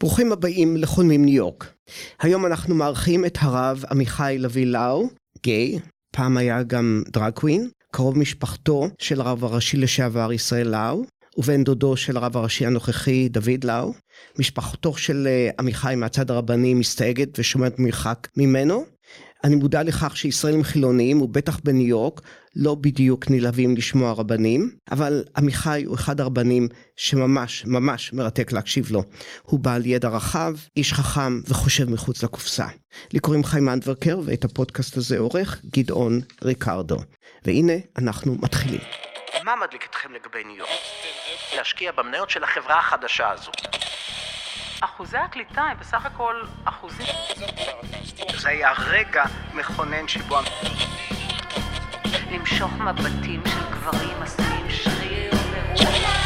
ברוכים הבאים לחולמים ניו יורק. היום אנחנו מארחים את הרב עמיחי לביא לאו, גיי, פעם היה גם דרג קרוב משפחתו של הרב הראשי לשעבר ישראל לאו, ובן דודו של הרב הראשי הנוכחי דוד לאו. משפחתו של אה, עמיחי מהצד הרבני מסתייגת ושומרת מרחק ממנו. אני מודע לכך שישראלים חילוניים, ובטח בניו יורק, לא בדיוק נלהבים לשמוע רבנים, אבל עמיחי הוא אחד הרבנים שממש ממש מרתק להקשיב לו. הוא בעל ידע רחב, איש חכם וחושב מחוץ לקופסה. לי קוראים חיים אנדברקר, ואת הפודקאסט הזה עורך גדעון ריקרדו. והנה, אנחנו מתחילים. מה מדליק אתכם לגבי ניו יורק? להשקיע במניות של החברה החדשה הזו. אחוזי הקליטה הם בסך הכל אחוזים. זה היה רגע מכונן שבו... למשוך מבטים של גברים עשויים שריר ורוח.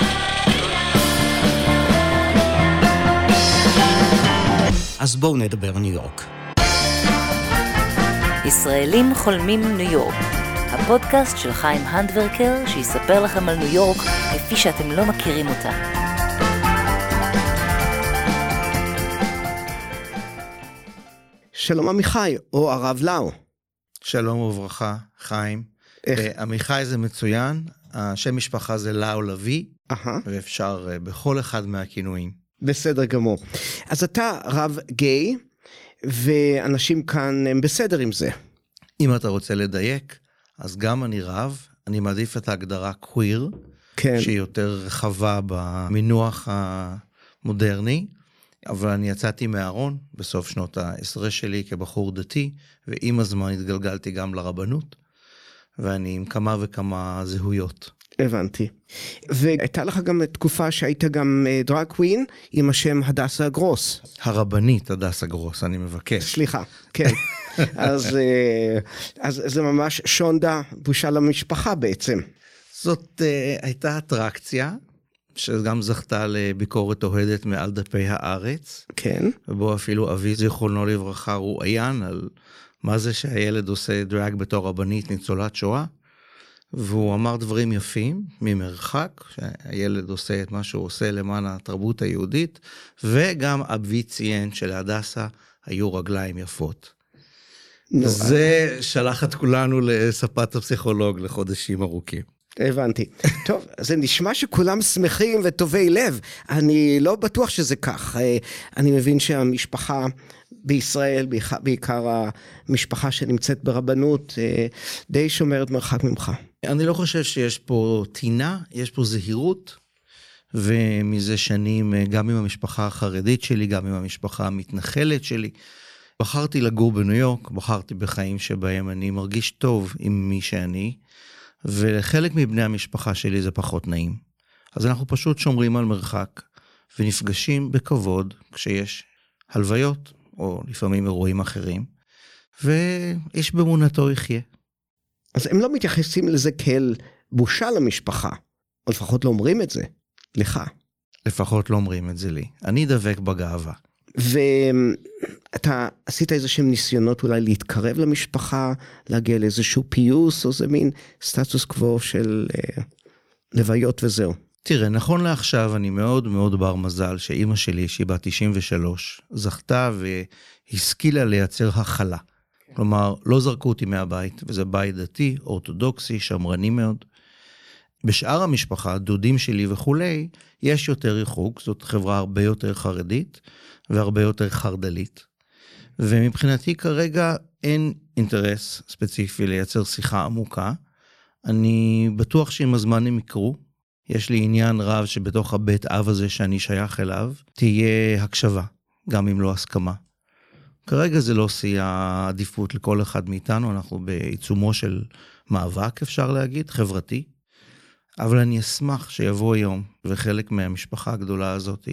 אז בואו נדבר ניו יורק. ישראלים חולמים ניו יורק, הפודקאסט של חיים הנדברקר שיספר לכם על ניו יורק כפי שאתם לא מכירים אותה. שלום עמיחי, או הרב לאו. שלום וברכה, חיים. איך? אה, עמיחי זה מצוין, השם משפחה זה לאו לביא, ואפשר אה, בכל אחד מהכינויים. בסדר גמור. אז אתה רב גיי, ואנשים כאן הם בסדר עם זה. אם אתה רוצה לדייק, אז גם אני רב, אני מעדיף את ההגדרה קוויר, כן. שהיא יותר רחבה במינוח המודרני, אבל אני יצאתי מהארון בסוף שנות העשרה שלי כבחור דתי, ועם הזמן התגלגלתי גם לרבנות, ואני עם כמה וכמה זהויות. הבנתי. והייתה לך גם תקופה שהיית גם דרג קווין עם השם הדסה גרוס. הרבנית הדסה גרוס, אני מבקש. סליחה, כן. אז, אה, אז זה ממש שונדה, בושה למשפחה בעצם. זאת uh, הייתה אטרקציה, שגם זכתה לביקורת אוהדת מעל דפי הארץ, כן. ובו אפילו אבי זיכרונו לברכה רואיין על מה זה שהילד עושה דרג בתור רבנית ניצולת שואה. והוא אמר דברים יפים ממרחק, שהילד עושה את מה שהוא עושה למען התרבות היהודית, וגם אבי ציין שלהדסה היו רגליים יפות. נו, זה שלח את כולנו לספת הפסיכולוג לחודשים ארוכים. הבנתי. טוב, זה נשמע שכולם שמחים וטובי לב. אני לא בטוח שזה כך. אה, אני מבין שהמשפחה בישראל, בעיקר- המשפחה שנמצאת ברבנות, אה, די שומרת מרחק ממך. אני לא חושב שיש פה טינה, יש פה זהירות, ומזה שנים, אה, גם עם המשפחה החרדית שלי, גם עם המשפחה המתנחלת שלי, בחרתי לגור בניו יורק, בחרתי בחיים שבהם אני מרגיש טוב עם מי שאני, ולחלק מבני המשפחה שלי זה פחות נעים. אז אנחנו פשוט שומרים על מרחק, ונפגשים בכבוד כשיש הלוויות, או לפעמים אירועים אחרים, ואיש באמונתו יחיה. אז הם לא מתייחסים לזה כאל בושה למשפחה, או לפחות לא אומרים את זה, לך. לפחות לא אומרים את זה לי. אני דבק בגאווה. ואתה עשית איזה שהם ניסיונות אולי להתקרב למשפחה, להגיע לאיזשהו פיוס, או זה מין סטטוס קוו של אה, לוויות וזהו. תראה, נכון לעכשיו אני מאוד מאוד בר מזל שאימא שלי, שהיא בת 93, זכתה והשכילה לייצר הכלה. כלומר, לא זרקו אותי מהבית, וזה בית דתי, אורתודוקסי, שמרני מאוד. בשאר המשפחה, דודים שלי וכולי, יש יותר ריחוק, זאת חברה הרבה יותר חרדית והרבה יותר חרד"לית. ומבחינתי כרגע אין אינטרס ספציפי לייצר שיחה עמוקה. אני בטוח שעם הזמן הם יקרו. יש לי עניין רב שבתוך הבית אב הזה שאני שייך אליו, תהיה הקשבה, גם אם לא הסכמה. כרגע זה לא שיא העדיפות לכל אחד מאיתנו, אנחנו בעיצומו של מאבק, אפשר להגיד, חברתי. אבל אני אשמח שיבוא יום, וחלק מהמשפחה הגדולה הזאת,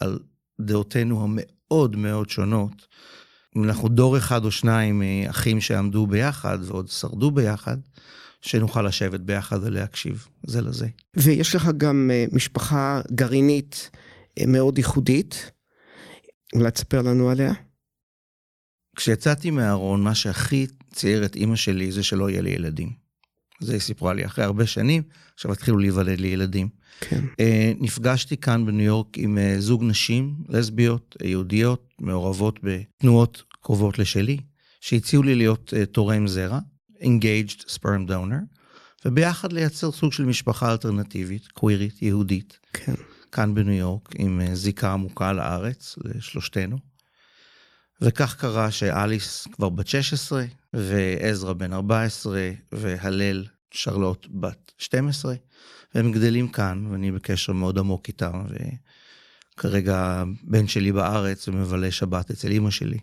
על דעותינו המאוד מאוד שונות. אנחנו דור אחד או שניים אה, אחים שעמדו ביחד ועוד שרדו ביחד, שנוכל לשבת ביחד ולהקשיב זה לזה. ויש לך גם אה, משפחה גרעינית אה, מאוד ייחודית, אולי תספר לנו עליה? כשיצאתי מהארון, מה שהכי צייר את אימא שלי זה שלא יהיה לי ילדים. זה היא סיפרה לי, אחרי הרבה שנים, עכשיו התחילו להיוולד לי ילדים. כן. אה, נפגשתי כאן בניו יורק עם אה, זוג נשים, לסביות, אה, יהודיות, מעורבות בתנועות קרובות לשלי, שהציעו לי להיות תורם זרע, Engaged Sperm Donor, וביחד לייצר סוג של משפחה אלטרנטיבית, קווירית, יהודית, כן. כאן בניו יורק, עם זיקה עמוקה לארץ, לשלושתנו. וכך קרה שאליס כבר בת 16, ועזרא בן 14, והלל שרלוט בת 12, והם גדלים כאן, ואני בקשר מאוד עמוק איתם, וכרגע הבן שלי בארץ ומבלה שבת אצל אימא שלי.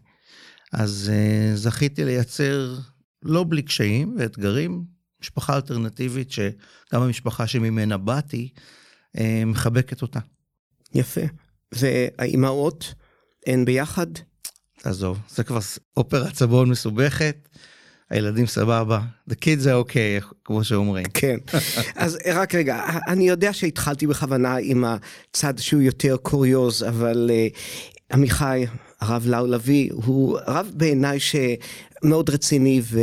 אז uh, זכיתי לייצר, לא בלי קשיים ואתגרים, משפחה אלטרנטיבית, שגם המשפחה שממנה באתי, uh, מחבקת אותה. יפה. והאימהות הן ביחד? עזוב, זה כבר אופרת סבון מסובכת, הילדים סבבה, the kids are okay, כמו שאומרים. כן. אז רק רגע, אני יודע שהתחלתי בכוונה עם הצד שהוא יותר קוריוז, אבל uh, עמיחי, הרב לאו לביא, הוא רב בעיניי שמאוד רציני ו...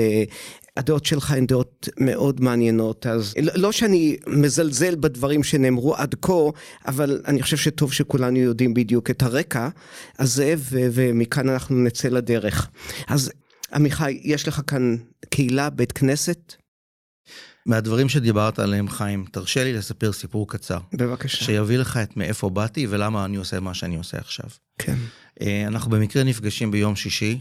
הדעות שלך הן דעות מאוד מעניינות, אז לא לא שאני מזלזל בדברים שנאמרו עד כה, אבל אני חושב שטוב שכולנו יודעים בדיוק את הרקע הזה, ו- ומכאן אנחנו נצא לדרך. אז עמיחי, יש לך כאן קהילה, בית כנסת? מהדברים שדיברת עליהם, חיים, תרשה לי לספר סיפור קצר, בבקשה. שיביא לך את מאיפה באתי ולמה אני עושה מה שאני עושה עכשיו. כן. אה, אנחנו במקרה נפגשים ביום שישי,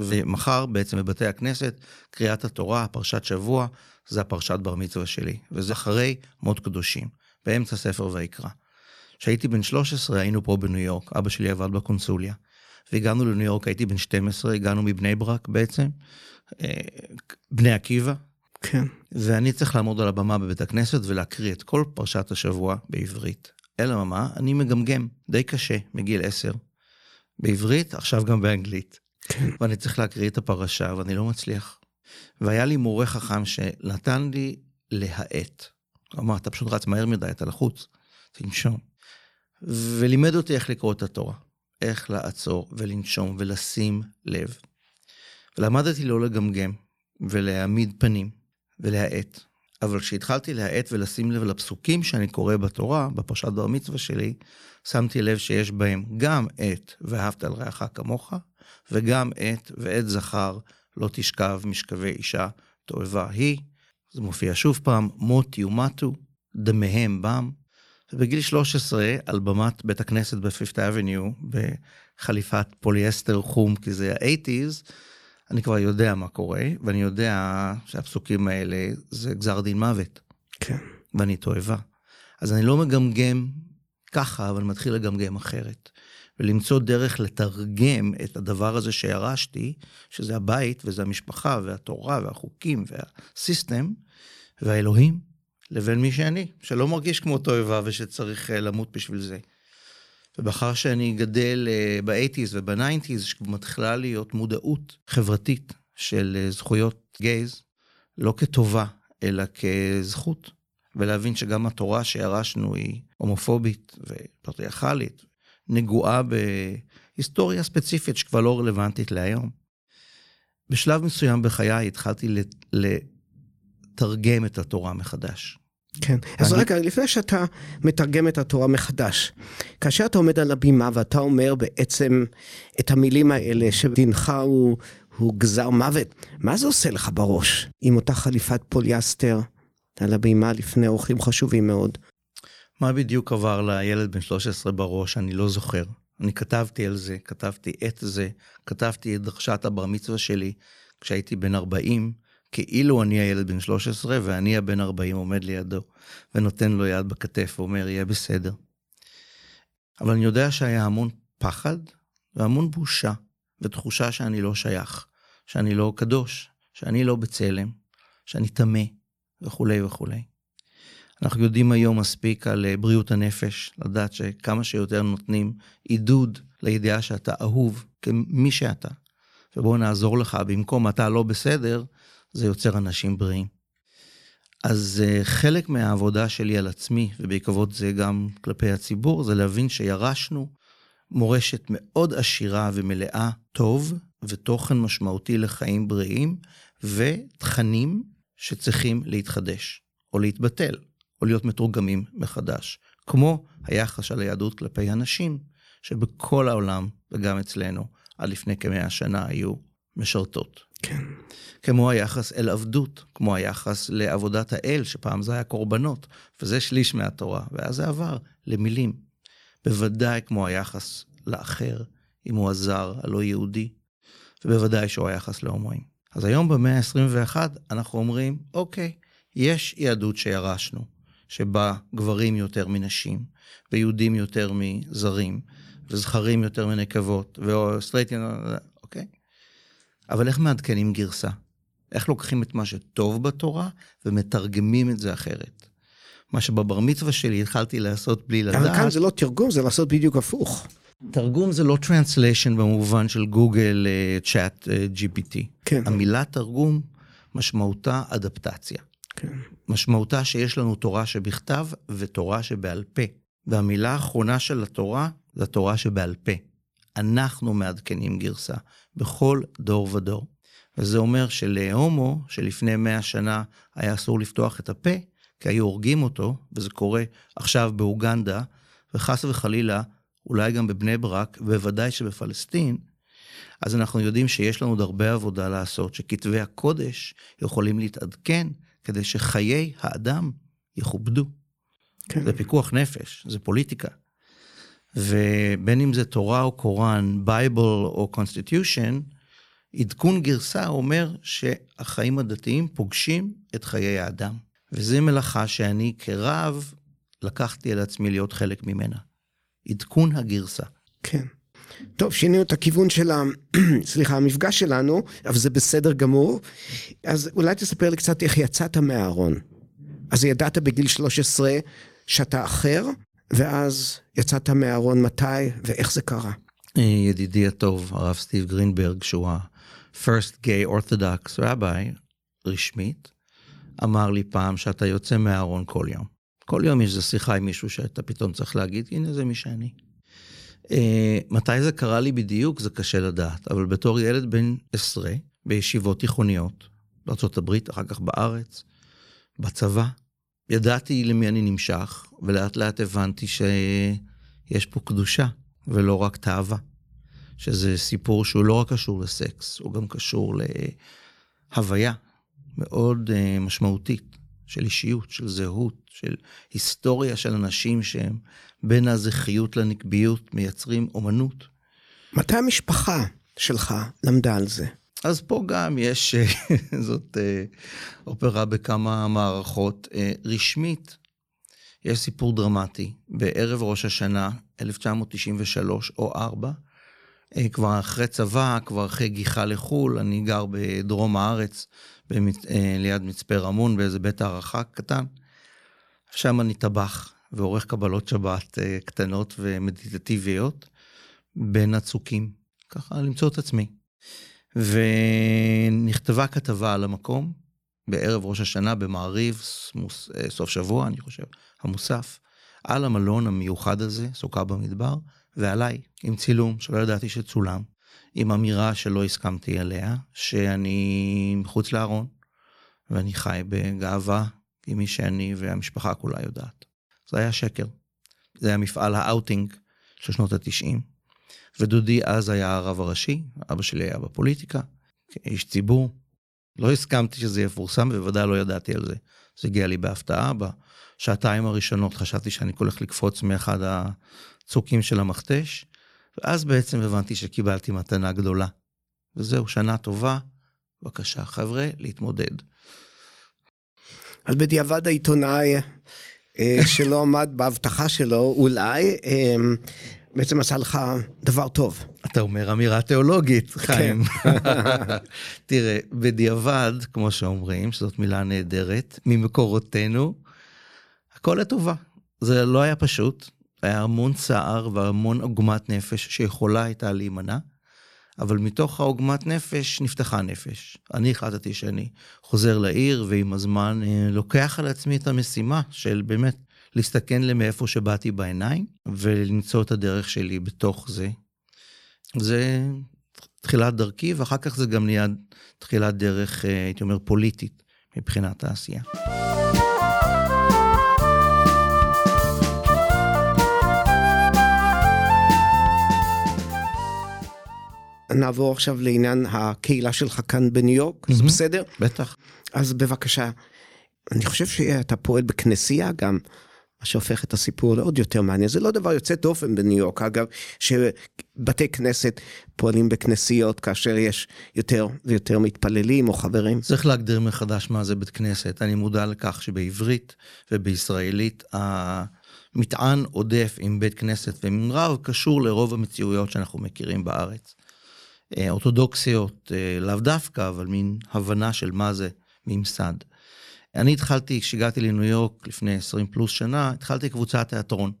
ומחר בעצם בבתי הכנסת, קריאת התורה, פרשת שבוע, זה הפרשת בר מצווה שלי, וזה אחרי מות קדושים, באמצע ספר ויקרא. כשהייתי בן 13 היינו פה בניו יורק, אבא שלי עבד בקונסוליה. והגענו לניו יורק, הייתי בן 12, הגענו מבני ברק בעצם, אה, בני עקיבא, כן. ואני צריך לעמוד על הבמה בבית הכנסת ולהקריא את כל פרשת השבוע בעברית. אלא מה? אני מגמגם די קשה מגיל 10. בעברית, עכשיו גם באנגלית. כן. ואני צריך להקריא את הפרשה ואני לא מצליח. והיה לי מורה חכם שנתן לי להאט. הוא אמר, אתה פשוט רץ מהר מדי, אתה לחוץ, תנשום. ולימד אותי איך לקרוא את התורה. איך לעצור ולנשום ולשים לב. ולמדתי לא לגמגם ולהעמיד פנים ולהאט. אבל כשהתחלתי להאט ולשים לב לפסוקים שאני קורא בתורה, בפרשת בר מצווה שלי, שמתי לב שיש בהם גם את ואהבת לרעך כמוך, וגם את ואת זכר לא תשכב משכבי אישה תועבה היא. זה מופיע שוב פעם, מות יומתו, דמיהם בם. ובגיל 13, על במת בית הכנסת ב Fifth Avenue, בחליפת פוליאסטר חום, כי זה ה-80's, אני כבר יודע מה קורה, ואני יודע שהפסוקים האלה זה גזר דין מוות, כן. ואני תועבה. אז אני לא מגמגם ככה, אבל מתחיל לגמגם אחרת. ולמצוא דרך לתרגם את הדבר הזה שירשתי, שזה הבית וזה המשפחה והתורה והחוקים והסיסטם והאלוהים, לבין מי שאני, שלא מרגיש כמו תועבה ושצריך אה, למות בשביל זה. ובאחר שאני גדל ב-80's וב-90's, שמתחילה להיות מודעות חברתית של אה, זכויות גייז, לא כטובה, אלא כזכות, ולהבין שגם התורה שירשנו היא הומופובית ופטריארכלית, נגועה בהיסטוריה ספציפית שכבר לא רלוונטית להיום. בשלב מסוים בחיי התחלתי לתרגם את התורה מחדש. כן. אז אני- רגע, לפני שאתה מתרגם את התורה מחדש, כאשר אתה עומד על הבימה ואתה אומר בעצם את המילים האלה שדינך הוא, הוא גזר מוות, מה זה עושה לך בראש עם אותה חליפת פוליאסטר על הבימה לפני אורחים חשובים מאוד? מה בדיוק עבר לילד בן 13 בראש, אני לא זוכר. אני כתבתי על זה, כתבתי את זה, כתבתי את דרשת הבר מצווה שלי כשהייתי בן 40, כאילו אני הילד בן 13 ואני הבן 40 עומד לידו ונותן לו יד בכתף ואומר, יהיה בסדר. אבל אני יודע שהיה המון פחד והמון בושה ותחושה שאני לא שייך, שאני לא קדוש, שאני לא בצלם, שאני טמא וכולי וכולי. אנחנו יודעים היום מספיק על אה, בריאות הנפש, לדעת שכמה שיותר נותנים עידוד לידיעה שאתה אהוב כמי שאתה, ובואו נעזור לך, במקום אתה לא בסדר, זה יוצר אנשים בריאים. אז uh, חלק מהעבודה שלי על עצמי, ובעקבות זה גם כלפי הציבור, זה להבין שירשנו מורשת מאוד עשירה ומלאה טוב, ותוכן משמעותי לחיים בריאים, ותכנים שצריכים להתחדש, או להתבטל, או להיות מתורגמים מחדש. כמו היחס של היהדות כלפי הנשים, שבכל העולם, וגם אצלנו, עד לפני כמאה שנה היו משרתות. כן. כמו היחס אל עבדות, כמו היחס לעבודת האל, שפעם זה היה קורבנות, וזה שליש מהתורה, ואז זה עבר למילים. בוודאי כמו היחס לאחר, אם הוא הזר, הלא יהודי, ובוודאי שהוא היחס להומואים. אז היום במאה ה-21 אנחנו אומרים, אוקיי, יש יהדות שירשנו, שבה גברים יותר מנשים, ויהודים יותר מזרים, וזכרים יותר מנקבות, וסטרייטים, אוקיי? אבל איך מעדכנים גרסה? איך לוקחים את מה שטוב בתורה ומתרגמים את זה אחרת? מה שבבר מצווה שלי התחלתי לעשות בלי לדעת. אבל כאן זה לא תרגום, זה לעשות בדיוק הפוך. תרגום זה לא translation במובן של גוגל צ'אט GPT. כן. המילה תרגום משמעותה אדפטציה. כן. משמעותה שיש לנו תורה שבכתב ותורה שבעל פה. והמילה האחרונה של התורה זה התורה שבעל פה. אנחנו מעדכנים גרסה בכל דור ודור. וזה אומר שלהומו, שלפני מאה שנה היה אסור לפתוח את הפה, כי היו הורגים אותו, וזה קורה עכשיו באוגנדה, וחס וחלילה, אולי גם בבני ברק, בוודאי שבפלסטין, אז אנחנו יודעים שיש לנו עוד הרבה עבודה לעשות, שכתבי הקודש יכולים להתעדכן כדי שחיי האדם יכובדו. כן. זה פיקוח נפש, זה פוליטיקה. ובין אם זה תורה או קוראן, Bible או Constitution, עדכון גרסה אומר שהחיים הדתיים פוגשים את חיי האדם. וזו מלאכה שאני כרב לקחתי על עצמי להיות חלק ממנה. עדכון הגרסה. כן. טוב, שינינו את הכיוון של ה... סליחה, המפגש שלנו, אבל זה בסדר גמור. אז אולי תספר לי קצת איך יצאת מהארון. אז ידעת בגיל 13 שאתה אחר, ואז יצאת מהארון מתי, ואיך זה קרה. אה, ידידי הטוב, הרב סטיב גרינברג, שהוא ה-first gay orthodox rabbi, רשמית, אמר לי פעם שאתה יוצא מהארון כל יום. כל יום יש איזו שיחה עם מישהו שאתה פתאום צריך להגיד, הנה זה מי שאני. Uh, מתי זה קרה לי בדיוק, זה קשה לדעת, אבל בתור ילד בן עשרה, בישיבות תיכוניות, בארה"ב, אחר כך בארץ, בצבא, ידעתי למי אני נמשך, ולאט לאט הבנתי שיש פה קדושה, ולא רק תאווה. שזה סיפור שהוא לא רק קשור לסקס, הוא גם קשור להוויה מאוד uh, משמעותית של אישיות, של זהות, של היסטוריה של אנשים שהם בין הזכיות לנקביות מייצרים אומנות. מתי המשפחה שלך למדה על זה? אז פה גם יש, אה, זאת אה, אופרה בכמה מערכות. אה, רשמית, יש סיפור דרמטי. בערב ראש השנה, 1993 או 4, כבר אחרי צבא, כבר אחרי גיחה לחו"ל, אני גר בדרום הארץ, במצ... ליד מצפה רמון, באיזה בית הערכה קטן. שם אני טבח ועורך קבלות שבת קטנות ומדיטטיביות בין הצוקים, ככה למצוא את עצמי. ונכתבה כתבה על המקום בערב ראש השנה במעריב, סמוס, סוף שבוע, אני חושב, המוסף, על המלון המיוחד הזה, סוכה במדבר, ועליי, עם צילום שלא ידעתי שצולם, עם אמירה שלא הסכמתי עליה, שאני מחוץ לארון, ואני חי בגאווה עם מי שאני והמשפחה כולה יודעת. זה היה שקר. זה היה מפעל האאוטינג של שנות התשעים. ודודי אז היה הרב הראשי, אבא שלי היה בפוליטיקה, כאיש ציבור. לא הסכמתי שזה יפורסם, ובוודאי לא ידעתי על זה. זה הגיע לי בהפתעה. בשעתיים הראשונות חשבתי שאני הולך לקפוץ מאחד הצוקים של המכתש, ואז בעצם הבנתי שקיבלתי מתנה גדולה. וזהו, שנה טובה, בבקשה, חבר'ה, להתמודד. אז בדיעבד העיתונאי אה, שלא עמד בהבטחה שלו, אולי, אה, בעצם עשה לך דבר טוב. אתה אומר אמירה תיאולוגית, חיים. תראה, בדיעבד, כמו שאומרים, שזאת מילה נהדרת, ממקורותינו, הכל לטובה. זה לא היה פשוט, היה המון צער והמון עוגמת נפש שיכולה הייתה להימנע, אבל מתוך העוגמת נפש נפתחה נפש. אני החלטתי שאני חוזר לעיר, ועם הזמן אה, לוקח על עצמי את המשימה של באמת להסתכן למאיפה שבאתי בעיניים, ולמצוא את הדרך שלי בתוך זה. זה תחילת דרכי, ואחר כך זה גם נהיה תחילת דרך, אה, הייתי אומר, פוליטית. מבחינת העשייה. נעבור עכשיו לעניין הקהילה שלך כאן בניו יורק, זה מהמם. בסדר? בטח. אז בבקשה, אני חושב שאתה פועל בכנסייה גם, מה שהופך את הסיפור לעוד יותר מעניין. זה לא דבר יוצא דופן בניו יורק, אגב, שבתי כנסת פועלים בכנסיות כאשר יש יותר ויותר מתפללים או חברים. צריך להגדיר מחדש מה זה בית כנסת. אני מודע לכך שבעברית ובישראלית המטען עודף עם בית כנסת וממרב קשור לרוב המציאויות שאנחנו מכירים בארץ. אה, אורתודוקסיות, אה, לאו דווקא, אבל מין הבנה של מה זה ממסד. אני התחלתי, כשהגעתי לניו יורק לפני 20 פלוס שנה, התחלתי קבוצת תיאטרון.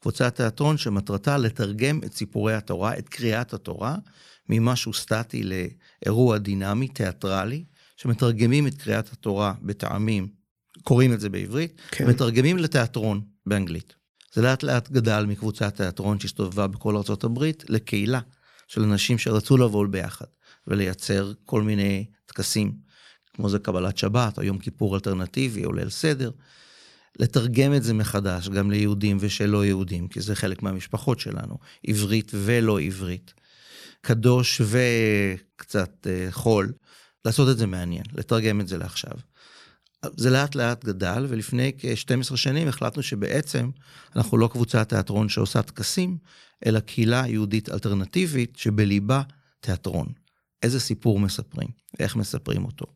קבוצת תיאטרון שמטרתה לתרגם את סיפורי התורה, את קריאת התורה, ממשהו סטטי לאירוע דינמי, תיאטרלי, שמתרגמים את קריאת התורה בטעמים, קוראים את זה בעברית, כן. מתרגמים לתיאטרון באנגלית. זה לאט לאט גדל מקבוצת תיאטרון שהסתובבה בכל הברית לקהילה של אנשים שרצו לבוא ביחד ולייצר כל מיני טקסים, כמו זה קבלת שבת או יום כיפור אלטרנטיבי או ליל סדר. לתרגם את זה מחדש גם ליהודים ושלא יהודים, כי זה חלק מהמשפחות שלנו, עברית ולא עברית. קדוש וקצת אה, חול, לעשות את זה מעניין, לתרגם את זה לעכשיו. זה לאט לאט גדל, ולפני כ-12 שנים החלטנו שבעצם אנחנו לא קבוצת תיאטרון שעושה טקסים, אלא קהילה יהודית אלטרנטיבית שבליבה תיאטרון. איזה סיפור מספרים, ואיך מספרים אותו.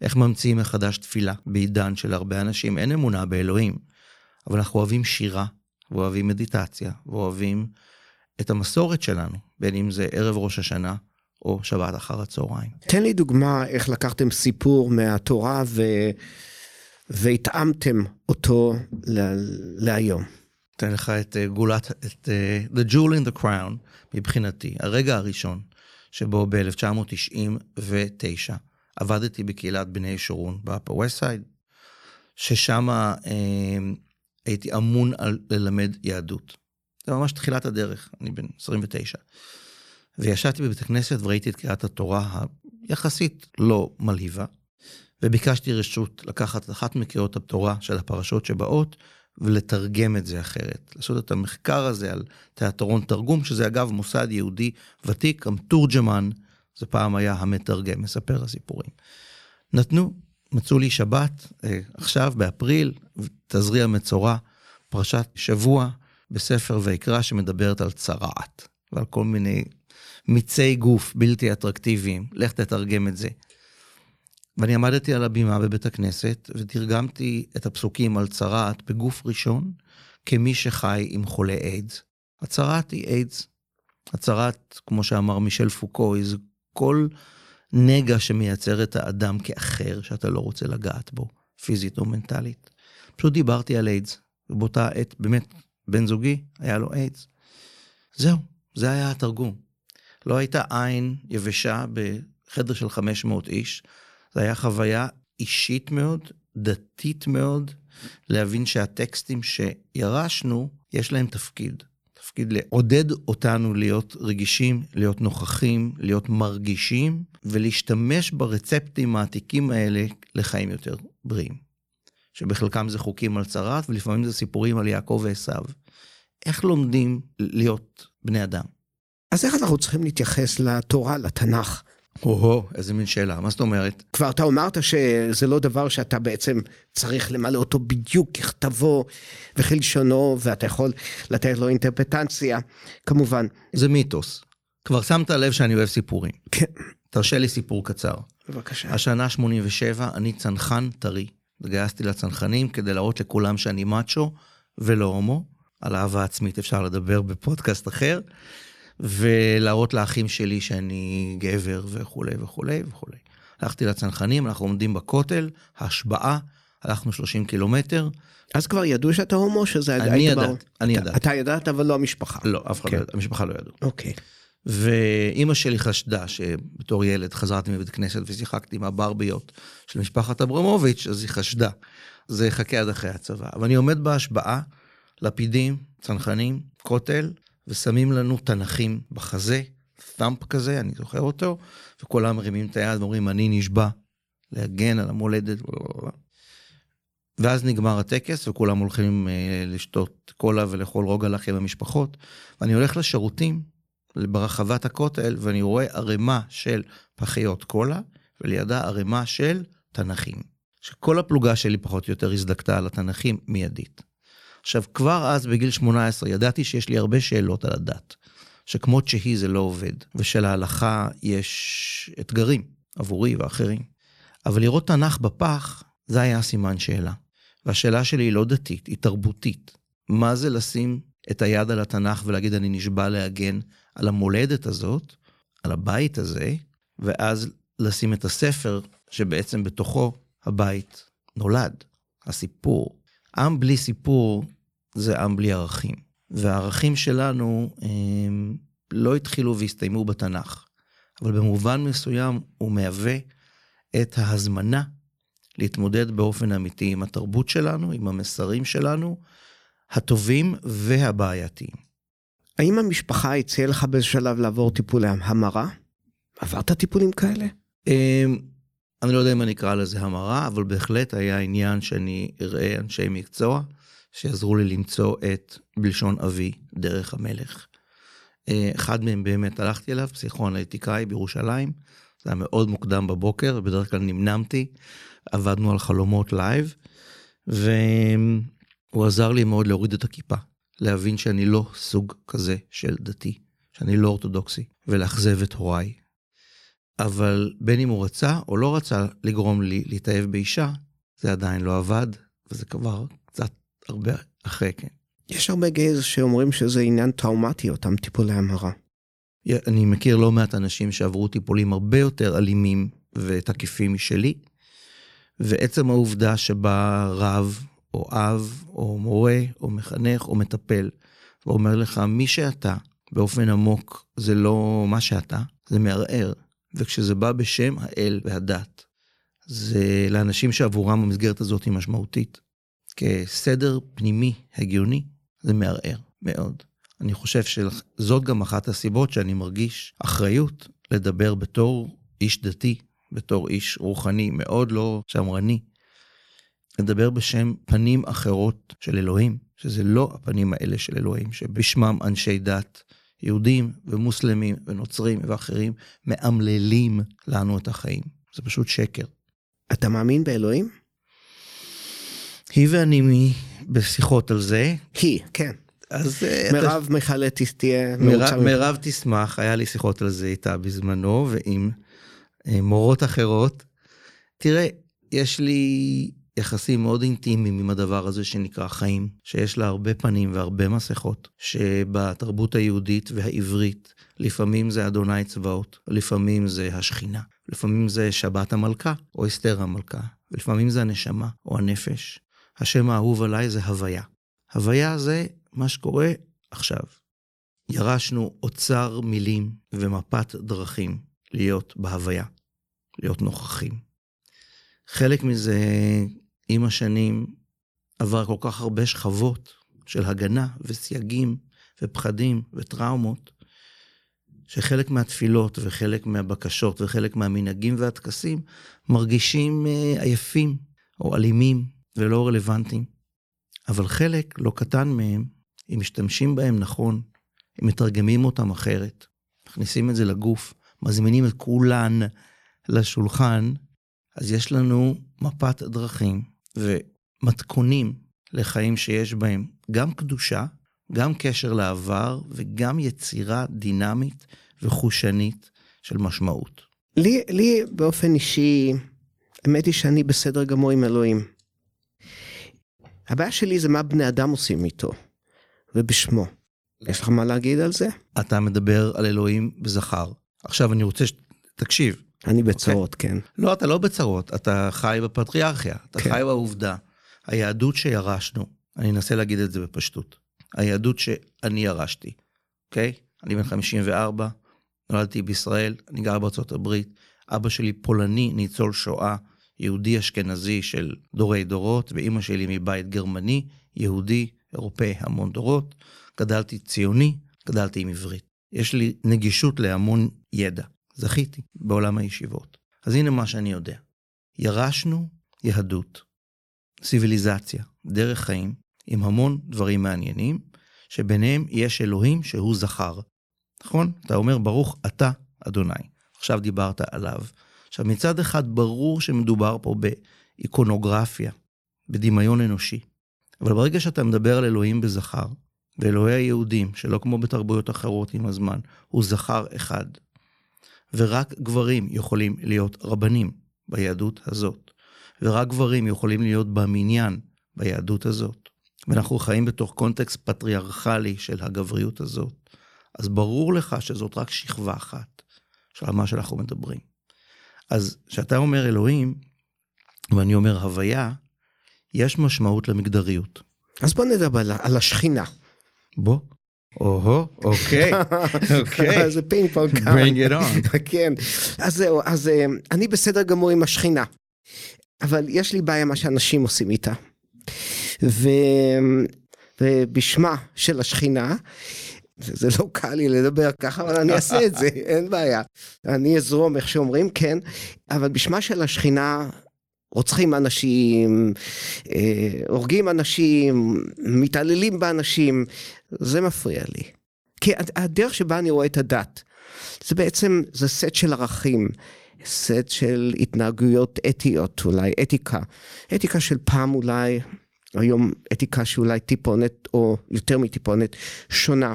איך ממציאים מחדש תפילה בעידן של הרבה אנשים, אין אמונה באלוהים, אבל אנחנו אוהבים שירה, ואוהבים מדיטציה, ואוהבים את המסורת שלנו, בין אם זה ערב ראש השנה או שבת אחר הצהריים. תן לי דוגמה איך לקחתם סיפור מהתורה ו... והתאמתם אותו ל... להיום. אתן לך את אה, גולת, את אה, The Jewel in the Crown מבחינתי, הרגע הראשון שבו ב-1999 עבדתי בקהילת בני שורון west side, ששם אה, הייתי אמון על ללמד יהדות. זה ממש תחילת הדרך, אני בן 29. וישבתי בבית הכנסת וראיתי את קריאת התורה היחסית לא מלהיבה, וביקשתי רשות לקחת אחת מקריאות התורה של הפרשות שבאות, ולתרגם את זה אחרת. לעשות את המחקר הזה על תיאטרון תרגום, שזה אגב מוסד יהודי ותיק, המתורג'מן, זה פעם היה המתרגם, מספר הסיפורים. נתנו, מצאו לי שבת, אה, עכשיו באפריל, תזריע מצורע, פרשת שבוע בספר ויקרא שמדברת על צרעת, ועל כל מיני מיצי גוף בלתי אטרקטיביים, לך תתרגם את זה. ואני עמדתי על הבימה בבית הכנסת ותרגמתי את הפסוקים על צרעת בגוף ראשון כמי שחי עם חולה איידס. הצרעת היא איידס. הצרעת, כמו שאמר מישל פוקו, היא כל נגע שמייצר את האדם כאחר שאתה לא רוצה לגעת בו, פיזית או מנטלית. פשוט דיברתי על איידס, ובאותה עת באמת בן זוגי היה לו איידס. זהו, זה היה התרגום. לא הייתה עין יבשה בחדר של 500 איש, זו הייתה חוויה אישית מאוד, דתית מאוד, להבין שהטקסטים שירשנו, יש להם תפקיד. תפקיד לעודד אותנו להיות רגישים, להיות נוכחים, להיות מרגישים, ולהשתמש ברצפטים העתיקים האלה לחיים יותר בריאים. שבחלקם זה חוקים על צרת, ולפעמים זה סיפורים על יעקב ועשיו. איך לומדים להיות בני אדם? אז איך אנחנו צריכים להתייחס לתורה, לתנ"ך? או-הו, איזה מין שאלה, מה זאת אומרת? כבר אתה אמרת שזה לא דבר שאתה בעצם צריך למלא אותו בדיוק ככתבו וכלשונו, ואתה יכול לתת לו אינטרפטציה, כמובן. זה מיתוס. כבר שמת לב שאני אוהב סיפורים. כן, תרשה לי סיפור קצר. בבקשה. השנה 87, אני צנחן טרי. התגייסתי לצנחנים כדי להראות לכולם שאני מאצ'ו ולא הומו. על אהבה עצמית אפשר לדבר בפודקאסט אחר. ולהראות לאחים שלי שאני גבר וכולי וכולי וכולי. הלכתי לצנחנים, אנחנו עומדים בכותל, השבעה, הלכנו 30 קילומטר. אז כבר ידעו שאתה הומו, שזה אני היית ידעתי, ברור? אני אתה- ידעתי. אתה ידעת, אבל לא המשפחה. לא, אף אחד כן. לא ידע, המשפחה לא ידעו. אוקיי. ואימא שלי חשדה שבתור ילד חזרתי מבית כנסת ושיחקתי עם הברביות של משפחת אברמוביץ', אז היא חשדה. זה יחכה עד אחרי הצבא. אבל אני עומד בהשבעה, לפידים, צנחנים, כותל, ושמים לנו תנכים בחזה, ת'אמפ כזה, אני זוכר אותו, וכולם מרימים את היד ואומרים, אני נשבע להגן על המולדת. ואז נגמר הטקס וכולם הולכים אה, לשתות קולה ולאכול רוגע לחם המשפחות. ואני הולך לשירותים ברחבת הכותל ואני רואה ערימה של פחיות קולה ולידה ערימה של תנכים. שכל הפלוגה שלי פחות או יותר הזדקתה על התנכים מיידית. עכשיו, כבר אז בגיל 18 ידעתי שיש לי הרבה שאלות על הדת, שכמות שהיא זה לא עובד, ושלהלכה יש אתגרים עבורי ואחרים. אבל לראות תנ"ך בפח, זה היה סימן שאלה. והשאלה שלי היא לא דתית, היא תרבותית. מה זה לשים את היד על התנ"ך ולהגיד אני נשבע להגן על המולדת הזאת, על הבית הזה, ואז לשים את הספר שבעצם בתוכו הבית נולד, הסיפור. עם בלי סיפור זה עם בלי ערכים. והערכים שלנו הם לא התחילו והסתיימו בתנ"ך, אבל במובן מסוים הוא מהווה את ההזמנה להתמודד באופן אמיתי עם התרבות שלנו, עם המסרים שלנו, הטובים והבעייתיים. האם המשפחה הציעה לך באיזה שלב לעבור טיפולי המרה? עברת טיפולים כאלה? אמ, אני לא יודע אם אני אקרא לזה המרה, אבל בהחלט היה עניין שאני אראה אנשי מקצוע שיעזרו לי למצוא את בלשון אבי, דרך המלך. אה, אחד מהם באמת הלכתי אליו, פסיכואנליטיקאי בירושלים, זה היה מאוד מוקדם בבוקר, ובדרך כלל נמנמתי, עבדנו על חלומות live, והוא עזר לי מאוד להוריד את הכיפה, להבין שאני לא סוג כזה של דתי, שאני לא אורתודוקסי, ולאכזב את הוריי. אבל בין אם הוא רצה או לא רצה לגרום לי להתאהב באישה, זה עדיין לא עבד, וזה כבר הרבה אחרי כן. יש הרבה gays שאומרים שזה עניין טראומטי, אותם טיפולי המרה. אני מכיר לא מעט אנשים שעברו טיפולים הרבה יותר אלימים ותקיפים משלי, ועצם העובדה שבא רב, או אב, או מורה, או מחנך, או מטפל, ואומר לך, מי שאתה, באופן עמוק, זה לא מה שאתה, זה מערער. וכשזה בא בשם האל והדת, זה לאנשים שעבורם המסגרת הזאת היא משמעותית. כסדר פנימי הגיוני, זה מערער מאוד. אני חושב שזאת גם אחת הסיבות שאני מרגיש אחריות לדבר בתור איש דתי, בתור איש רוחני, מאוד לא שמרני, לדבר בשם פנים אחרות של אלוהים, שזה לא הפנים האלה של אלוהים, שבשמם אנשי דת, יהודים ומוסלמים ונוצרים ואחרים, מאמללים לנו את החיים. זה פשוט שקר. אתה מאמין באלוהים? היא ואני מי בשיחות על זה. היא, כן. אז אה, מירב מיכאלט תהיה מירב, מירב תשמח, היה לי שיחות על זה איתה בזמנו ועם אה, מורות אחרות. תראה, יש לי יחסים מאוד אינטימיים עם הדבר הזה שנקרא חיים, שיש לה הרבה פנים והרבה מסכות, שבתרבות היהודית והעברית לפעמים זה אדוני צבאות, לפעמים זה השכינה, לפעמים זה שבת המלכה או אסתר המלכה, ולפעמים זה הנשמה או הנפש. השם האהוב עליי זה הוויה. הוויה זה מה שקורה עכשיו. ירשנו אוצר מילים ומפת דרכים להיות בהוויה, להיות נוכחים. חלק מזה עם השנים עבר כל כך הרבה שכבות של הגנה וסייגים ופחדים וטראומות, שחלק מהתפילות וחלק מהבקשות וחלק מהמנהגים והטקסים מרגישים אה, עייפים או אלימים ולא רלוונטיים. אבל חלק לא קטן מהם, אם משתמשים בהם נכון, הם מתרגמים אותם אחרת, מכניסים את זה לגוף, מזמינים את כולן לשולחן, אז יש לנו מפת דרכים ומתכונים לחיים שיש בהם גם קדושה, גם קשר לעבר וגם יצירה דינמית וחושנית של משמעות. לי, לי באופן אישי, האמת היא שאני בסדר גמור עם אלוהים. הבעיה שלי זה מה בני אדם עושים איתו ובשמו. יש לך מה להגיד על זה? אתה מדבר על אלוהים בזכר. עכשיו אני רוצה שתקשיב, אני בצרות, okay. כן. לא, אתה לא בצרות, אתה חי בפטריארכיה, אתה כן. חי בעובדה. היהדות שירשנו, אני אנסה להגיד את זה בפשטות, היהדות שאני ירשתי, אוקיי? Okay? אני בן 54, נולדתי בישראל, אני גר בארצות הברית, אבא שלי פולני, ניצול שואה, יהודי אשכנזי של דורי דורות, ואימא שלי מבית גרמני, יהודי, אירופאי המון דורות. גדלתי ציוני, גדלתי עם עברית. יש לי נגישות להמון ידע. זכיתי בעולם הישיבות. אז הנה מה שאני יודע. ירשנו יהדות, ציוויליזציה, דרך חיים, עם המון דברים מעניינים, שביניהם יש אלוהים שהוא זכר. נכון? אתה אומר, ברוך אתה אדוני. עכשיו דיברת עליו. עכשיו, מצד אחד, ברור שמדובר פה באיקונוגרפיה, בדמיון אנושי. אבל ברגע שאתה מדבר על אלוהים בזכר, ואלוהי היהודים, שלא כמו בתרבויות אחרות עם הזמן, הוא זכר אחד. ורק גברים יכולים להיות רבנים ביהדות הזאת. ורק גברים יכולים להיות במניין ביהדות הזאת. ואנחנו חיים בתוך קונטקסט פטריארכלי של הגבריות הזאת. אז ברור לך שזאת רק שכבה אחת של מה שאנחנו מדברים. אז כשאתה אומר אלוהים, ואני אומר הוויה, יש משמעות למגדריות. אז בוא נדבר על- על השכינה. בוא. או-הו, אוקיי, אוקיי. זה פינג פונג. Bring it on. כן. אז זהו, אז אה, אני בסדר גמור עם השכינה. אבל יש לי בעיה מה שאנשים עושים איתה. ו... ובשמה של השכינה, זה לא קל לי לדבר ככה, אבל אני אעשה את זה, אין בעיה. אני אזרום, איך שאומרים, כן. אבל בשמה של השכינה רוצחים אנשים, אה, הורגים אנשים, מתעללים באנשים, זה מפריע לי. כי הד- הדרך שבה אני רואה את הדת, זה בעצם, זה סט של ערכים, סט של התנהגויות אתיות אולי, אתיקה. אתיקה של פעם אולי, היום אתיקה שאולי טיפונת, או יותר מטיפונת, שונה.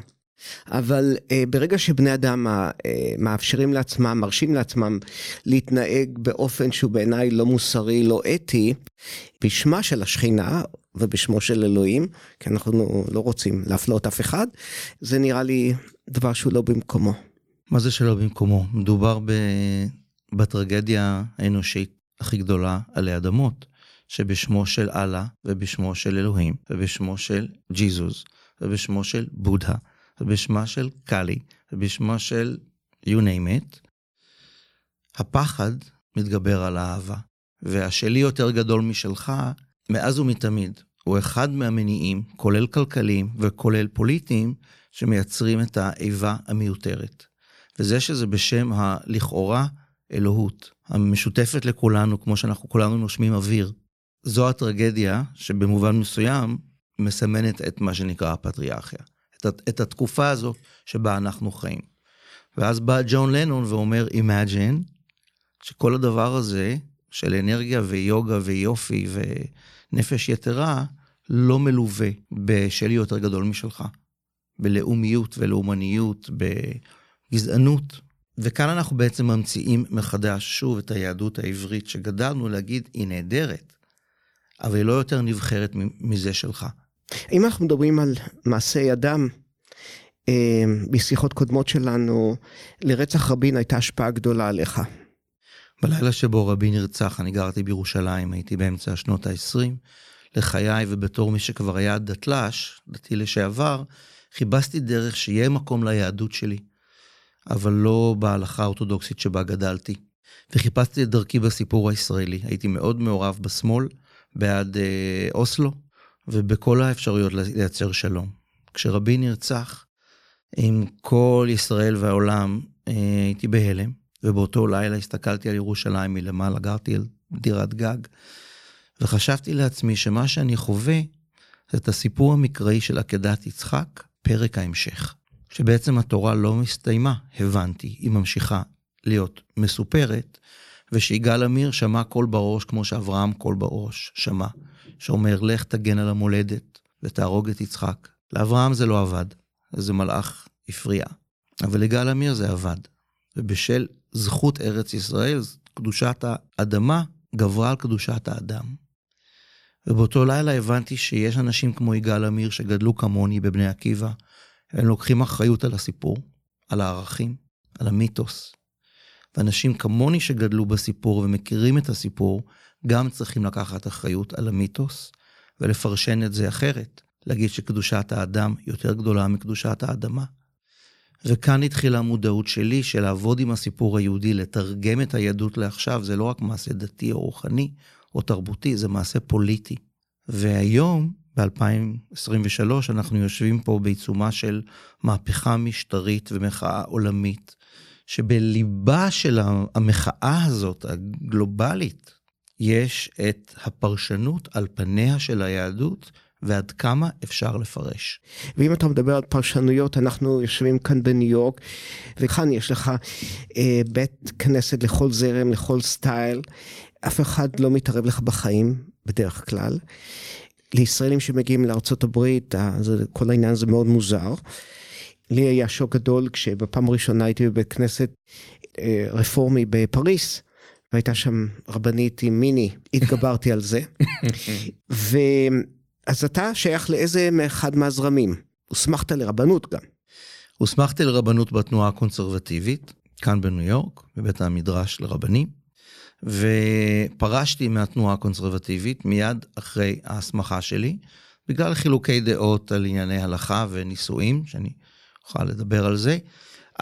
אבל אה, ברגע שבני אדם אה, מאפשרים לעצמם, מרשים לעצמם להתנהג באופן שהוא בעיניי לא מוסרי, לא אתי, בשמה של השכינה ובשמו של אלוהים, כי אנחנו לא רוצים להפלות אף אחד, זה נראה לי דבר שהוא לא במקומו. מה זה שלא במקומו? מדובר ב... בטרגדיה האנושית הכי גדולה עלי אדמות, שבשמו של אללה ובשמו של אלוהים ובשמו של ג'יזוס ובשמו של בודהה ובשמה של קאלי ובשמה של you name it, הפחד מתגבר על האהבה. והשלי יותר גדול משלך מאז ומתמיד. הוא אחד מהמניעים, כולל כלכליים וכולל פוליטיים, שמייצרים את האיבה המיותרת. וזה שזה בשם הלכאורה אלוהות, המשותפת לכולנו, כמו שאנחנו כולנו נושמים אוויר. זו הטרגדיה שבמובן מסוים מסמנת את מה שנקרא הפטריארכיה. את, התקופה הזו שבה אנחנו חיים. ואז בא ג'ון לנון ואומר, Imagine, שכל הדבר הזה של אנרגיה ויוגה ויופי ונפש יתרה, לא מלווה בשלי יותר גדול משלך. בלאומיות ולאומניות, בגזענות. וכאן אנחנו בעצם ממציאים מחדש שוב את היהדות העברית שגדלנו להגיד, היא נהדרת, אבל היא לא יותר נבחרת מזה שלך. אם אנחנו מדברים על מעשי אדם, אה, בשיחות קודמות שלנו, לרצח רבין הייתה השפעה גדולה עליך. בלילה שבו רבין נרצח, אני גרתי בירושלים, הייתי באמצע שנות ה-20 לחיי, ובתור מי שכבר היה דתל"ש, דתי לשעבר, חיפשתי דרך שיהיה מקום ליהדות שלי, אבל לא בהלכה האורתודוקסית שבה גדלתי. וחיפשתי את דרכי בסיפור הישראלי. הייתי מאוד מעורב בשמאל, בעד אה, אוסלו, ובכל האפשרויות לייצר שלום. כשרבין נרצח, עם כל ישראל והעולם, אה, הייתי בהלם, ובאותו לילה הסתכלתי על ירושלים מלמעלה, גרתי על דירת גג, וחשבתי לעצמי שמה שאני חווה זה את הסיפור המקראי של עקדת יצחק, פרק ההמשך. שבעצם התורה לא מסתיימה, הבנתי, היא ממשיכה להיות מסופרת, ושיגאל עמיר שמע קול בראש כמו שאברהם קול בראש שמע, שאומר לך תגן על המולדת ותהרוג את יצחק. לאברהם זה לא עבד, איזה מלאך הפריע, אבל לגאל עמיר זה עבד. ובשל זכות ארץ ישראל, קדושת האדמה גברה על קדושת האדם. ובאותו לילה הבנתי שיש אנשים כמו יגאל עמיר שגדלו כמוני בבני עקיבא, הם לוקחים אחריות על הסיפור, על הערכים, על המיתוס. ואנשים כמוני שגדלו בסיפור ומכירים את הסיפור, גם צריכים לקחת אחריות על המיתוס ולפרשן את זה אחרת. להגיד שקדושת האדם יותר גדולה מקדושת האדמה. וכאן התחילה המודעות שלי של לעבוד עם הסיפור היהודי, לתרגם את היהדות לעכשיו, זה לא רק מעשה דתי או רוחני או תרבותי, זה מעשה פוליטי. והיום, ב-2023, אנחנו יושבים פה בעיצומה של מהפכה משטרית ומחאה עולמית, שבליבה של המחאה הזאת, הגלובלית, יש את הפרשנות על פניה של היהדות ועד כמה אפשר לפרש. ואם אתה מדבר על פרשנויות, אנחנו יושבים כאן בניו יורק, וכאן יש לך אה, בית כנסת לכל זרם, לכל סטייל. אף אחד לא מתערב לך בחיים, בדרך כלל. לישראלים שמגיעים לארצות הברית, אה, כל העניין הזה מאוד מוזר. לי היה שוק גדול כשבפעם הראשונה הייתי בבית כנסת אה, רפורמי בפריס, והייתה שם רבנית עם מיני, התגברתי על זה. ו... אז אתה שייך לאיזה אחד מהזרמים? הוסמכת לרבנות גם. הוסמכתי לרבנות בתנועה הקונסרבטיבית, כאן בניו יורק, בבית המדרש לרבנים, ופרשתי מהתנועה הקונסרבטיבית מיד אחרי ההסמכה שלי, בגלל חילוקי דעות על ענייני הלכה ונישואים, שאני אוכל לדבר על זה,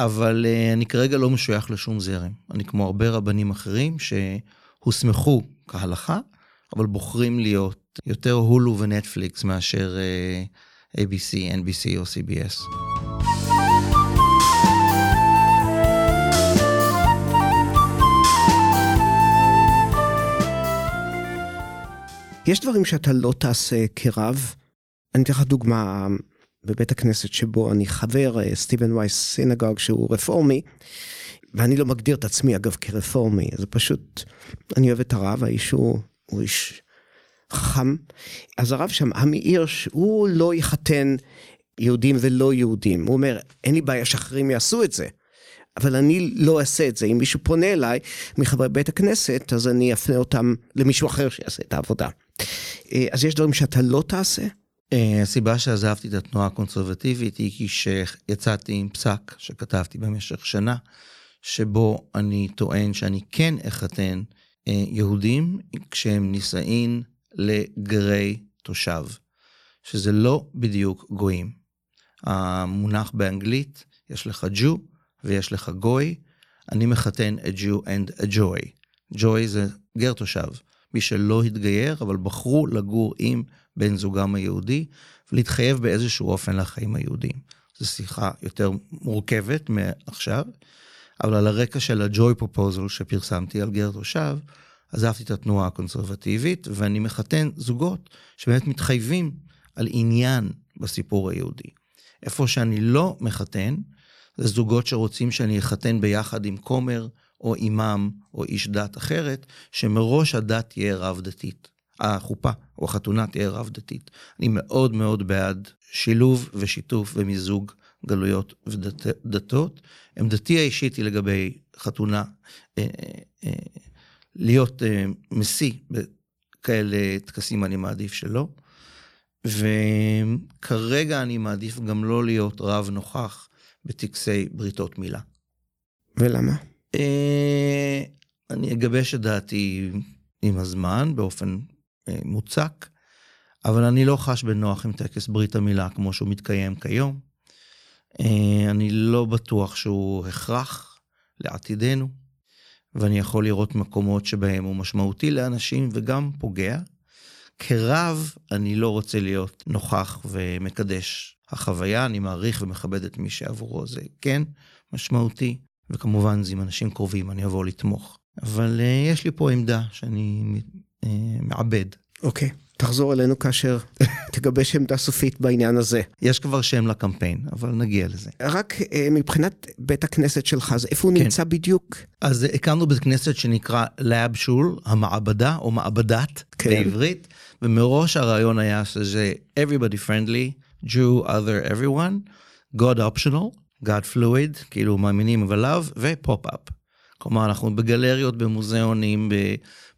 אבל uh, אני כרגע לא משוייך לשום זרם. אני כמו הרבה רבנים אחרים שהוסמכו כהלכה, אבל בוחרים להיות יותר הולו ונטפליקס מאשר uh, ABC, NBC או CBS. יש דברים שאתה לא תעשה כרב. אני אתן לך דוגמה בבית הכנסת שבו אני חבר, אה, סטיבן וייס סינגוג, שהוא רפורמי, ואני לא מגדיר את עצמי אגב כרפורמי, זה פשוט, אני אוהב את הרב, האיש הוא, הוא איש חכם. אז הרב שם, עמי הירש, הוא לא יחתן יהודים ולא יהודים. הוא אומר, אין לי בעיה שאחרים יעשו את זה, אבל אני לא אעשה את זה. אם מישהו פונה אליי מחברי בית הכנסת, אז אני אפנה אותם למישהו אחר שיעשה את העבודה. אה, אז יש דברים שאתה לא תעשה? אה, הסיבה שעזבתי את התנועה הקונסרבטיבית היא כי שיצאתי עם פסק שכתבתי במשך שנה, שבו אני טוען שאני כן אחתן אה, יהודים כשהם נישאים לגרי תושב, שזה לא בדיוק גויים. המונח באנגלית, יש לך ג'ו ויש לך גוי, אני מחתן a Jew and a joy. joy זה גר תושב, מי שלא התגייר, אבל בחרו לגור עם בן זוגם היהודי, ולהתחייב באיזשהו אופן לחיים היהודיים. זו שיחה יותר מורכבת מעכשיו, אבל על הרקע של הג'וי פרופוזל שפרסמתי על גר תושב, עזבתי את התנועה הקונסרבטיבית, ואני מחתן זוגות שבאמת מתחייבים על עניין בסיפור היהודי. איפה שאני לא מחתן, זה זוגות שרוצים שאני אחתן ביחד עם כומר, או אימאם, או איש דת אחרת, שמראש הדת תהיה רב-דתית. החופה או החתונה תהיה רב-דתית. אני מאוד מאוד בעד שילוב ושיתוף ומיזוג גלויות ודתות. עמדתי האישית היא לגבי חתונה, אה, אה, להיות אה, משיא בכאלה טקסים אני מעדיף שלא. וכרגע אני מעדיף גם לא להיות רב נוכח בטקסי בריתות מילה. ולמה? אני אגבש את דעתי עם הזמן באופן מוצק, אבל אני לא חש בנוח עם טקס ברית המילה כמו שהוא מתקיים כיום. אני לא בטוח שהוא הכרח לעתידנו, ואני יכול לראות מקומות שבהם הוא משמעותי לאנשים וגם פוגע. כרב, אני לא רוצה להיות נוכח ומקדש החוויה, אני מעריך ומכבד את מי שעבורו זה כן משמעותי, וכמובן זה עם אנשים קרובים, אני אבוא לתמוך. אבל uh, יש לי פה עמדה שאני מעבד. אוקיי, okay. תחזור אלינו כאשר תגבש עמדה סופית בעניין הזה. יש כבר שם לקמפיין, אבל נגיע לזה. רק uh, מבחינת בית הכנסת שלך, אז איפה הוא כן. נמצא בדיוק? אז הקמנו בית כנסת שנקרא לאב שול, המעבדה או מעבדת כן. בעברית, ומראש הרעיון היה שזה everybody friendly, Jew, other, everyone, God optional, God fluid, כאילו מאמינים אבל love, ו pop-up. כלומר, אנחנו בגלריות, במוזיאונים,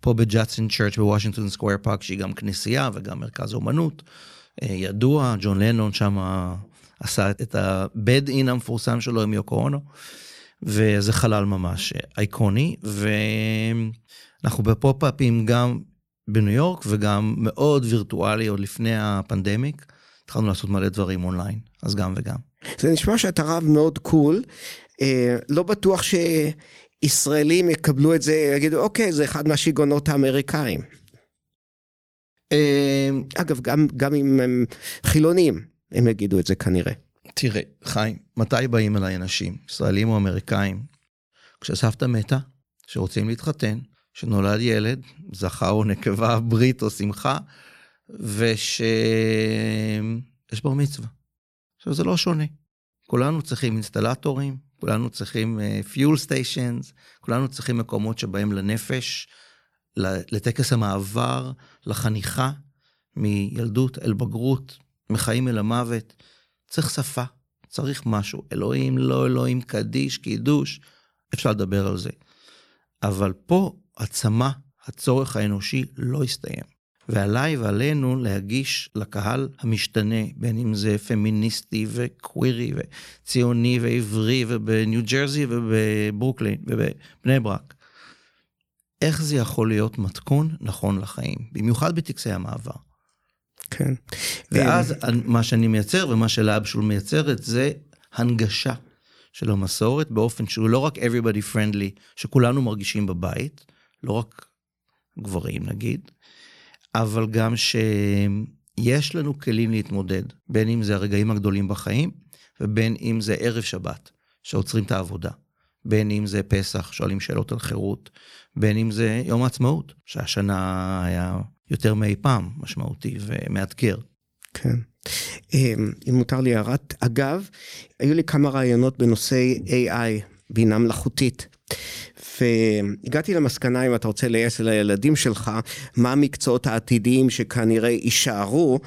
פה בג'אדסון צ'רץ' בוושינגטון סקוויר פארק, שהיא גם כנסייה וגם מרכז אומנות. אה, ידוע, ג'ון לנון שם עשה את ה-bed in המפורסם שלו עם יוקו אונו, וזה חלל ממש אייקוני, ואנחנו בפופ-אפים גם בניו יורק וגם מאוד וירטואלי עוד לפני הפנדמיק. התחלנו לעשות מלא דברים אונליין, אז גם וגם. זה נשמע שאתה רב מאוד קול, אה, לא בטוח ש... ישראלים יקבלו את זה, יגידו, אוקיי, זה אחד מהשיגעונות האמריקאים. אמ, אגב, גם, גם אם הם חילונים, הם יגידו את זה כנראה. תראה, חיים, מתי באים אליי אנשים, ישראלים או אמריקאים, כשסבתא מתה, שרוצים להתחתן, שנולד ילד, זכר או נקבה, ברית או שמחה, ושיש בר מצווה. עכשיו, זה לא שונה. כולנו צריכים אינסטלטורים, כולנו צריכים פיול uh, סטיישנס, כולנו צריכים מקומות שבהם לנפש, לטקס המעבר, לחניכה, מילדות אל בגרות, מחיים אל המוות, צריך שפה, צריך משהו. אלוהים, לא אלוהים, קדיש, קידוש, אפשר לדבר על זה. אבל פה עצמה, הצורך האנושי לא הסתיים. ועליי ועלינו להגיש לקהל המשתנה, בין אם זה פמיניסטי וקווירי וציוני ועברי ובניו ג'רזי ובברוקלין ובבני ברק. איך זה יכול להיות מתכון נכון לחיים, במיוחד בטקסי המעבר. כן. ואז מה שאני מייצר ומה שלאבשול מייצרת זה הנגשה של המסורת באופן שהוא לא רק everybody friendly, שכולנו מרגישים בבית, לא רק גברים נגיד, אבל גם שיש לנו כלים להתמודד, בין אם זה הרגעים הגדולים בחיים, ובין אם זה ערב שבת, שעוצרים את העבודה. בין אם זה פסח, שואלים שאלות על חירות, בין אם זה יום העצמאות, שהשנה היה יותר מאי פעם משמעותי ומאתגר. כן. אמ, אם מותר לי הערת אגב, היו לי כמה רעיונות בנושא AI, בינה מלאכותית. והגעתי למסקנה, אם אתה רוצה לייעץ לילדים שלך, מה המקצועות העתידיים שכנראה יישארו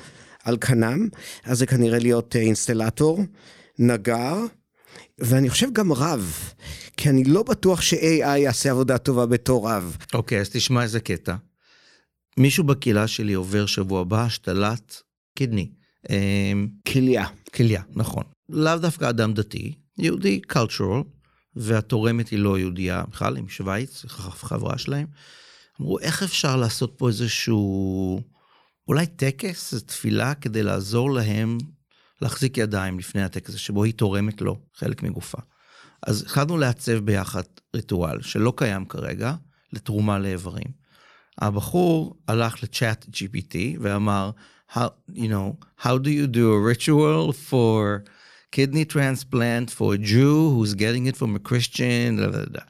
על כנם, אז זה כנראה להיות אינסטלטור, נגר, ואני חושב גם רב, כי אני לא בטוח ש-AI יעשה עבודה טובה בתור רב. אוקיי, okay, אז תשמע איזה קטע. מישהו בקהילה שלי עובר שבוע הבא השתלת קדני. אמ, כליה. כליה, נכון. לאו דווקא אדם דתי, יהודי cultural, והתורמת היא לא יהודייה בכלל, עם שווייץ, חברה שלהם. אמרו, איך אפשר לעשות פה איזשהו, אולי טקס, תפילה, כדי לעזור להם להחזיק ידיים לפני הטקס שבו היא תורמת לו חלק מגופה. אז החלטנו לעצב ביחד ריטואל שלא קיים כרגע, לתרומה לאיברים. הבחור הלך לצ'אט GPT ואמר, how, you know, how do you do a ritual for kidney transplant for a Jew who's getting it from a Christian, da, da, da.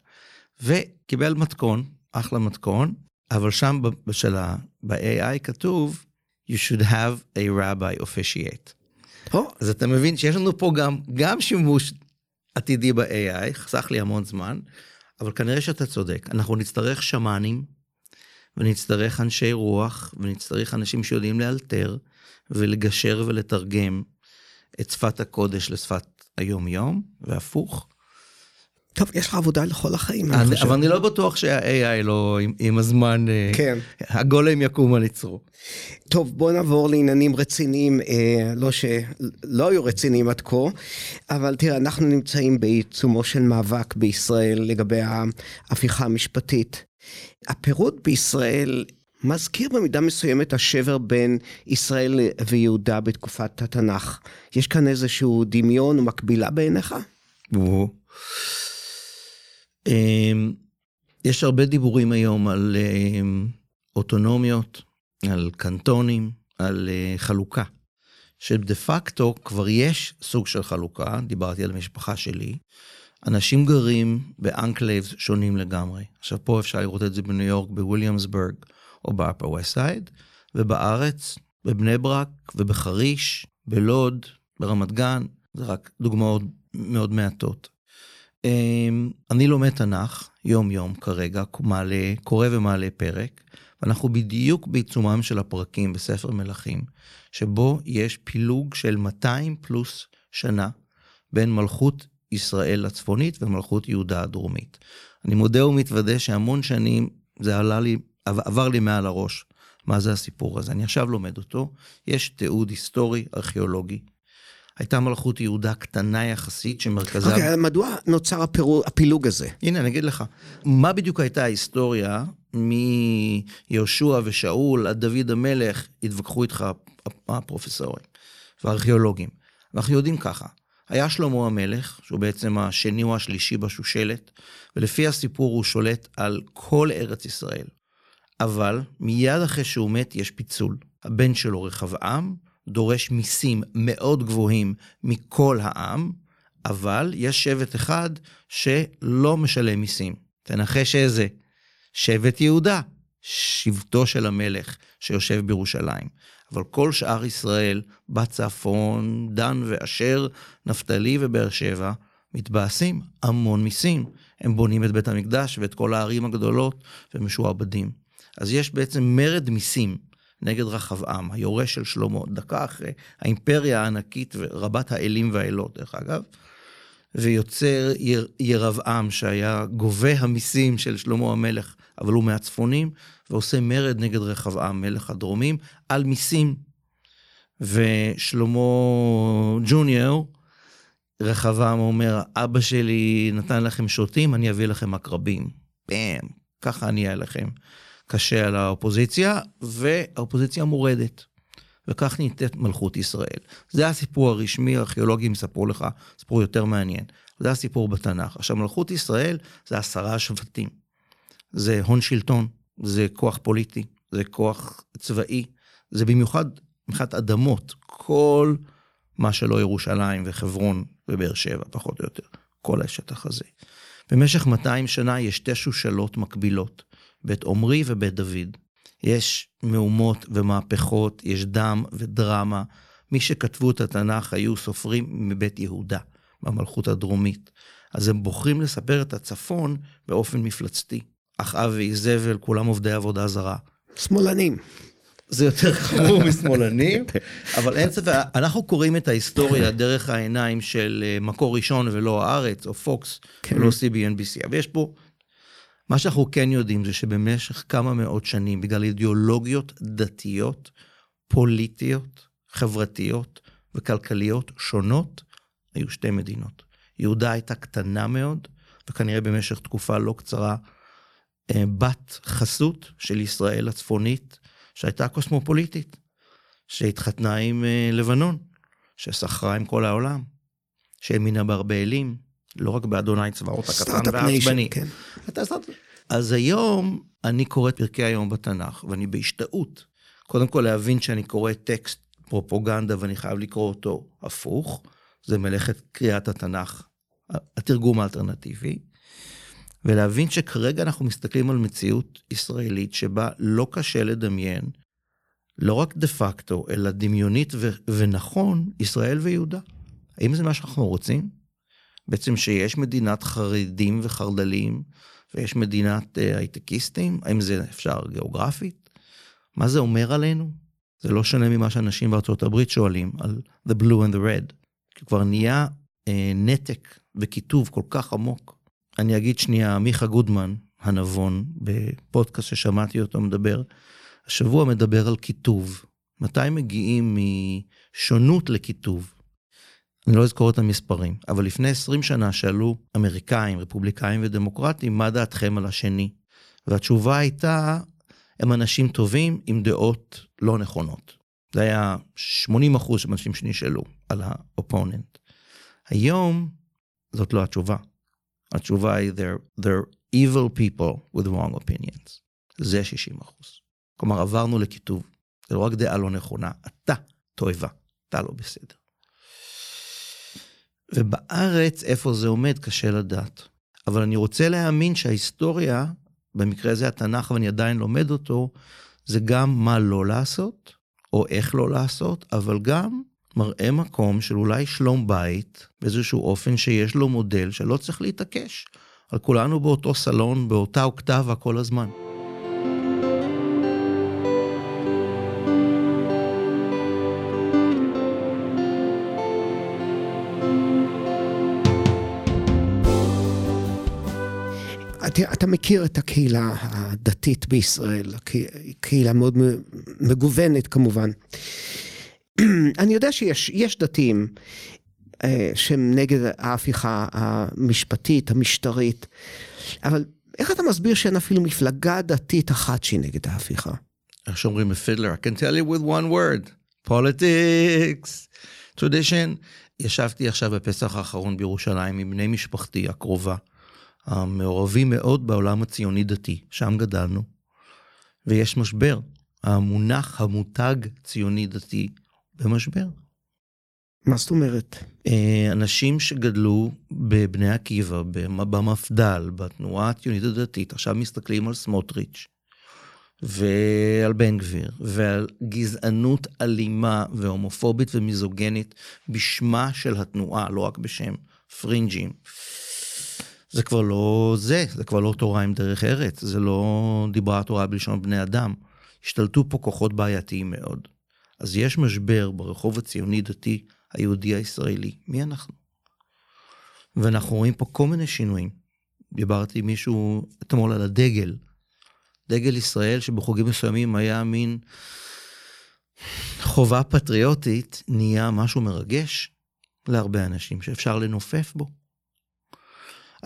וקיבל מתכון, אחלה מתכון, אבל שם בשלה, ב-AI כתוב, you should have a rabbi officiate. Oh. אז אתה מבין שיש לנו פה גם, גם שימוש עתידי ב-AI, חסך לי המון זמן, אבל כנראה שאתה צודק, אנחנו נצטרך שמאנים, ונצטרך אנשי רוח, ונצטרך אנשים שיודעים לאלתר, ולגשר ולתרגם את שפת הקודש לשפת היום-יום, והפוך. טוב, יש לך עבודה לכל החיים, אני, אני אבל אני לא בטוח שה-AI לא, עם, עם הזמן, אה, כן. הגולם יקום על יצרו. טוב, בוא נעבור לעניינים רציניים, אה, לא שלא היו רציניים עד כה, אבל תראה, אנחנו נמצאים בעיצומו של מאבק בישראל לגבי ההפיכה המשפטית. הפירוט בישראל מזכיר במידה מסוימת השבר בין ישראל ויהודה בתקופת התנ"ך. יש כאן איזשהו דמיון ומקבילה בעיניך? אמ, יש הרבה דיבורים היום על אמ, אוטונומיות, על קנטונים, על אה, חלוקה. שדה פקטו כבר יש סוג של חלוקה, דיברתי על המשפחה שלי. אנשים גרים ב enclaves שונים לגמרי. עכשיו פה אפשר לראות את זה בניו יורק, בוויליאמסבורג, אפר ווסט סייד, ובארץ, בבני ברק ובחריש, בלוד, ברמת גן, זה רק דוגמאות מאוד מעטות. אמ, אני לומד תנ"ך יום-יום כרגע, מעלה, קורא ומעלה פרק, ואנחנו בדיוק בעיצומם של הפרקים בספר מלכים, שבו יש פילוג של 200 פלוס שנה בין מלכות ישראל הצפונית ומלכות יהודה הדרומית. אני מודה ומתוודה שהמון שנים זה עלה לי עבר לי מעל הראש מה זה הסיפור הזה. אני עכשיו לומד אותו, יש תיעוד היסטורי, ארכיאולוגי. הייתה מלכות יהודה קטנה יחסית שמרכזה... אוקיי, okay, מדוע נוצר הפירו, הפילוג הזה? הנה, אני אגיד לך. מה בדיוק הייתה ההיסטוריה מיהושע ושאול עד דוד המלך, התווכחו איתך הפרופסורים והארכיאולוגים. אנחנו יודעים ככה, היה שלמה המלך, שהוא בעצם השני או השלישי בשושלת, ולפי הסיפור הוא שולט על כל ארץ ישראל. אבל מיד אחרי שהוא מת יש פיצול. הבן שלו רחבעם דורש מיסים מאוד גבוהים מכל העם, אבל יש שבט אחד שלא משלם מיסים. תנחש איזה. שבט יהודה, שבטו של המלך שיושב בירושלים. אבל כל שאר ישראל, בצפון, דן ואשר, נפתלי ובאר שבע, מתבאסים המון מיסים. הם בונים את בית המקדש ואת כל הערים הגדולות ומשועבדים. אז יש בעצם מרד מיסים נגד רחבעם, היורש של שלמה, דקה אחרי האימפריה הענקית ורבת האלים והאלות, דרך אגב, ויוצר יר, ירבעם, שהיה גובה המיסים של שלמה המלך, אבל הוא מהצפונים, ועושה מרד נגד רחבעם, מלך הדרומים, על מיסים. ושלמה ג'וניור, רחבעם אומר, אבא שלי נתן לכם שוטים, אני אביא לכם עקרבים. באם, ככה אני אהיה לכם. קשה על האופוזיציה, והאופוזיציה מורדת. וכך ניתנת מלכות ישראל. זה הסיפור הרשמי, הארכיאולוגים יספרו לך סיפור יותר מעניין. זה הסיפור בתנ"ך. עכשיו, מלכות ישראל זה עשרה שבטים. זה הון שלטון, זה כוח פוליטי, זה כוח צבאי, זה במיוחד מבחינת אדמות, כל מה שלא ירושלים וחברון ובאר שבע, פחות או יותר, כל השטח הזה. במשך 200 שנה יש שתי שושלות מקבילות, בית עומרי ובית דוד. יש מהומות ומהפכות, יש דם ודרמה. מי שכתבו את התנ"ך היו סופרים מבית יהודה, במלכות הדרומית. אז הם בוחרים לספר את הצפון באופן מפלצתי. אחאב ואיזבל, כולם עובדי עבודה זרה. שמאלנים. זה יותר חמור משמאלנים, אבל אין ספק, אנחנו קוראים את ההיסטוריה דרך העיניים של אה, מקור ראשון ולא הארץ, או פוקס, כן. ולא CBNBC. אבל יש פה, מה שאנחנו כן יודעים זה שבמשך כמה מאות שנים, בגלל אידיאולוגיות דתיות, פוליטיות, חברתיות וכלכליות שונות, היו שתי מדינות. יהודה הייתה קטנה מאוד, וכנראה במשך תקופה לא קצרה, אה, בת חסות של ישראל הצפונית, שהייתה קוסמופוליטית, שהתחתנה עם אה, לבנון, שסחרה עם כל העולם, שהאמינה בהרבה אלים, לא רק באדוני צבאות הקטן והעצבני. כן. אתה סטארט-אפ. אז היום אני קורא את פרקי היום בתנ"ך, ואני בהשתאות. קודם כל להבין שאני קורא טקסט פרופוגנדה ואני חייב לקרוא אותו הפוך, זה מלאכת קריאת התנ"ך, התרגום האלטרנטיבי. ולהבין שכרגע אנחנו מסתכלים על מציאות ישראלית שבה לא קשה לדמיין, לא רק דה פקטו, אלא דמיונית ו- ונכון, ישראל ויהודה. האם זה מה שאנחנו רוצים? בעצם שיש מדינת חרדים וחרד"לים, ויש מדינת אה, הייטקיסטים? האם זה אפשר גיאוגרפית? מה זה אומר עלינו? זה לא שונה ממה שאנשים בארצות הברית שואלים על the blue and the red. כי כבר נהיה אה, נתק וקיטוב כל כך עמוק. אני אגיד שנייה, מיכה גודמן, הנבון, בפודקאסט ששמעתי אותו מדבר, השבוע מדבר על קיטוב. מתי מגיעים משונות לקיטוב? אני לא אזכור את המספרים, אבל לפני 20 שנה שאלו אמריקאים, רפובליקאים ודמוקרטים, מה דעתכם על השני? והתשובה הייתה, הם אנשים טובים עם דעות לא נכונות. זה היה 80 אחוז של אנשים שנשאלו על האופוננט. היום זאת לא התשובה. התשובה היא, they're, they're evil people with wrong opinions. זה 60 אחוז. כלומר, עברנו לכיתוב. זה לא רק דעה לא נכונה, אתה תועבה, אתה לא בסדר. ובארץ, איפה זה עומד, קשה לדעת. אבל אני רוצה להאמין שההיסטוריה, במקרה הזה התנ"ך, ואני עדיין לומד אותו, זה גם מה לא לעשות, או איך לא לעשות, אבל גם מראה מקום של אולי שלום בית, באיזשהו אופן שיש לו מודל שלא צריך להתעקש. על כולנו באותו סלון, באותה אוקטבה כל הזמן. אתה, מכיר את הקהילה הדתית בישראל, קהילה מאוד מגוונת כמובן. אני יודע שיש יש דתיים אה, שהם נגד ההפיכה המשפטית, המשטרית, אבל איך אתה מסביר שאין אפילו מפלגה דתית אחת שהיא נגד ההפיכה? איך שאומרים בפידלר, I can tell you with one word, politics, tradition. ישבתי עכשיו בפסח האחרון בירושלים עם בני משפחתי הקרובה, המעורבים מאוד בעולם הציוני דתי, שם גדלנו, ויש משבר. המונח, המותג ציוני דתי, במשבר. מה זאת אומרת? אה, אנשים שגדלו בבני עקיבא, במ- במפד"ל, בתנועה הציונית הדתית, עכשיו מסתכלים על סמוטריץ' ועל בן גביר, ועל גזענות אלימה והומופובית ומיזוגנית בשמה של התנועה, לא רק בשם פרינג'ים. זה כבר לא זה, זה כבר לא תורה עם דרך ארץ, זה לא דיברה התורה בלשון בני אדם. השתלטו פה כוחות בעייתיים מאוד. אז יש משבר ברחוב הציוני-דתי היהודי הישראלי. מי אנחנו? ואנחנו רואים פה כל מיני שינויים. דיברתי עם מישהו אתמול על הדגל. דגל ישראל שבחוגים מסוימים היה מין חובה פטריוטית, נהיה משהו מרגש להרבה אנשים שאפשר לנופף בו.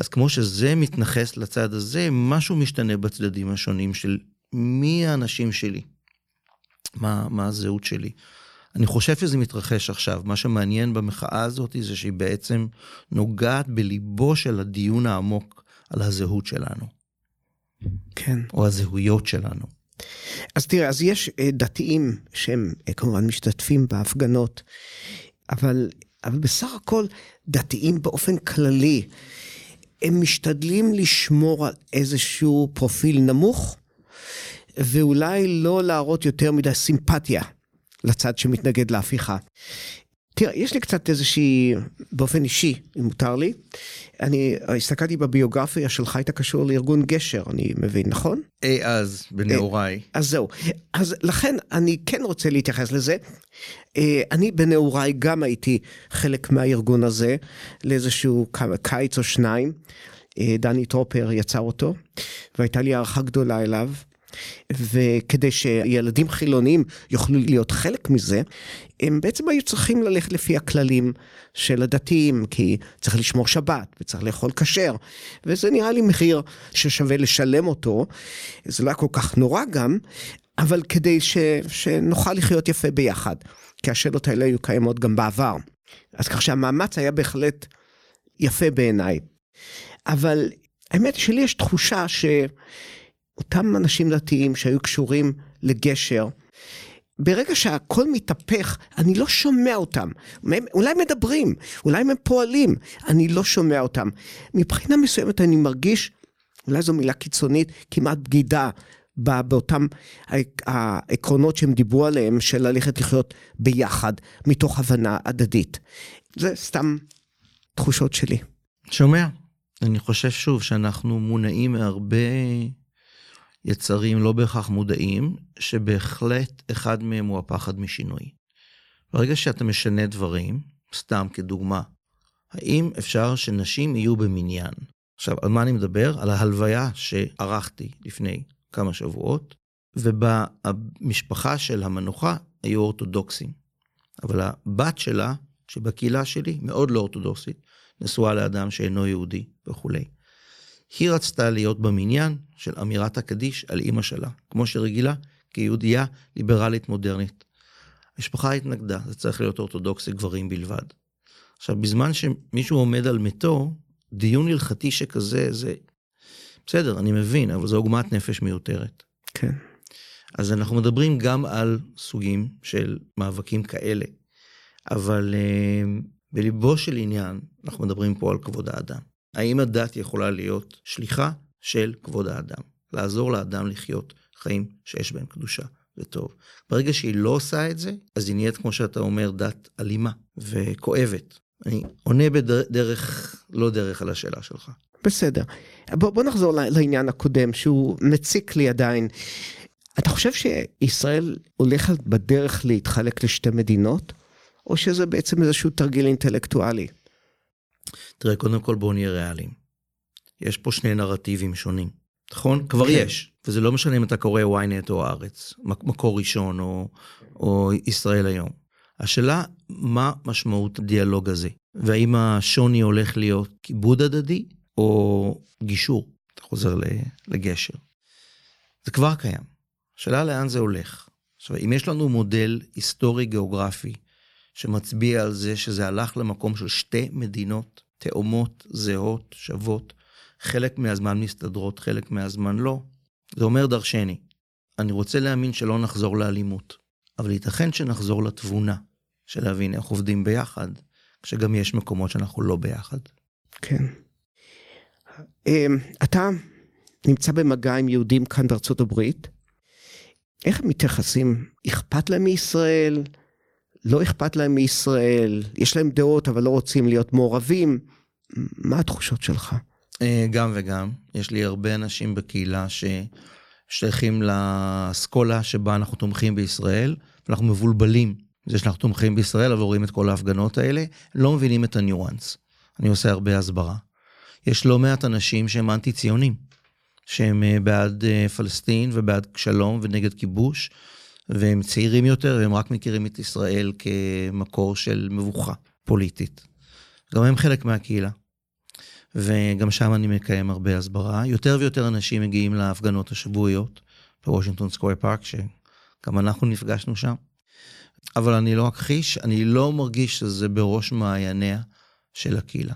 אז כמו שזה מתנכס לצד הזה, משהו משתנה בצדדים השונים של מי האנשים שלי, מה, מה הזהות שלי. אני חושב שזה מתרחש עכשיו. מה שמעניין במחאה הזאת זה שהיא בעצם נוגעת בליבו של הדיון העמוק על הזהות שלנו, כן. או הזהויות שלנו. אז תראה, אז יש אה, דתיים שהם אה, כמובן משתתפים בהפגנות, אבל, אבל בסך הכל דתיים באופן כללי, הם משתדלים לשמור על איזשהו פרופיל נמוך, ואולי לא להראות יותר מדי סימפתיה לצד שמתנגד להפיכה. תראה, יש לי קצת איזושהי, באופן אישי, אם מותר לי, אני הסתכלתי בביוגרפיה שלך, היית קשור לארגון גשר, אני מבין, נכון? אי אז, בנעוריי. אז זהו. אז לכן אני כן רוצה להתייחס לזה. אה, אני בנעוריי גם הייתי חלק מהארגון הזה, לאיזשהו קיץ או שניים. אה, דני טרופר יצר אותו, והייתה לי הערכה גדולה אליו. וכדי שילדים חילוניים יוכלו להיות חלק מזה, הם בעצם היו צריכים ללכת לפי הכללים של הדתיים, כי צריך לשמור שבת וצריך לאכול כשר, וזה נראה לי מחיר ששווה לשלם אותו, זה לא היה כל כך נורא גם, אבל כדי ש, שנוכל לחיות יפה ביחד, כי השאלות האלה היו קיימות גם בעבר. אז כך שהמאמץ היה בהחלט יפה בעיניי. אבל האמת שלי יש תחושה שאותם אנשים דתיים שהיו קשורים לגשר, ברגע שהכל מתהפך, אני לא שומע אותם. אולי מדברים, אולי הם פועלים, אני לא שומע אותם. מבחינה מסוימת אני מרגיש, אולי זו מילה קיצונית, כמעט בגידה באותם העק- העקרונות שהם דיברו עליהם, של ללכת לחיות ביחד, מתוך הבנה הדדית. זה סתם תחושות שלי. שומע? אני חושב שוב שאנחנו מונעים מהרבה יצרים לא בהכרח מודעים, שבהחלט אחד מהם הוא הפחד משינוי. ברגע שאתה משנה דברים, סתם כדוגמה, האם אפשר שנשים יהיו במניין? עכשיו, על מה אני מדבר? על ההלוויה שערכתי לפני כמה שבועות, ובמשפחה של המנוחה היו אורתודוקסים. אבל הבת שלה, שבקהילה שלי, מאוד לא אורתודוקסית, נשואה לאדם שאינו יהודי וכולי. היא רצתה להיות במניין של אמירת הקדיש על אימא שלה, כמו שרגילה, כיהודייה ליברלית מודרנית. המשפחה התנגדה, זה צריך להיות אורתודוקסי גברים בלבד. עכשיו, בזמן שמישהו עומד על מתו, דיון הלכתי שכזה, זה... בסדר, אני מבין, אבל זו עוגמת נפש מיותרת. כן. אז אנחנו מדברים גם על סוגים של מאבקים כאלה, אבל uh, בליבו של עניין, אנחנו מדברים פה על כבוד האדם. האם הדת יכולה להיות שליחה של כבוד האדם? לעזור לאדם לחיות חיים שיש בהם קדושה וטוב. ברגע שהיא לא עושה את זה, אז היא נהיית, כמו שאתה אומר, דת אלימה וכואבת. אני עונה בדרך, לא דרך על השאלה שלך. בסדר. בוא, בוא נחזור לעניין הקודם, שהוא מציק לי עדיין. אתה חושב שישראל הולכת בדרך להתחלק לשתי מדינות, או שזה בעצם איזשהו תרגיל אינטלקטואלי? תראה, קודם כל בואו נהיה ריאליים. יש פה שני נרטיבים שונים, נכון? כבר כן. יש, וזה לא משנה אם אתה קורא ynet או הארץ, מק- מקור ראשון או, או ישראל היום. השאלה, מה משמעות הדיאלוג הזה? והאם השוני הולך להיות כיבוד הדדי או גישור? אתה חוזר לגשר. זה כבר קיים. השאלה לאן זה הולך. עכשיו, אם יש לנו מודל היסטורי-גיאוגרפי שמצביע על זה שזה הלך למקום של שתי מדינות תאומות, זהות, שוות, חלק מהזמן מסתדרות, חלק מהזמן לא, זה אומר דרשני. אני רוצה להאמין שלא נחזור לאלימות, אבל ייתכן שנחזור לתבונה, של להבין איך עובדים ביחד, כשגם יש מקומות שאנחנו לא ביחד. כן. אמ, אתה נמצא במגע עם יהודים כאן בארצות הברית. איך הם מתייחסים? אכפת להם מישראל? לא אכפת להם מישראל? יש להם דעות אבל לא רוצים להיות מעורבים? מה התחושות שלך? אה, גם וגם. יש לי הרבה אנשים בקהילה ששייכים לאסכולה שבה אנחנו תומכים בישראל, ואנחנו מבולבלים מזה שאנחנו תומכים בישראל, אבל רואים את כל ההפגנות האלה, לא מבינים את הניואנס. אני עושה הרבה הסברה. יש לא מעט אנשים שהם אנטי-ציונים, שהם אה, בעד אה, פלסטין ובעד שלום ונגד כיבוש, והם צעירים יותר והם רק מכירים את ישראל כמקור של מבוכה פוליטית. גם הם חלק מהקהילה. וגם שם אני מקיים הרבה הסברה. יותר ויותר אנשים מגיעים להפגנות השבועיות בוושינגטון סקוויר פארק, שגם אנחנו נפגשנו שם. אבל אני לא אכחיש, אני לא מרגיש שזה בראש מעייניה של הקהילה.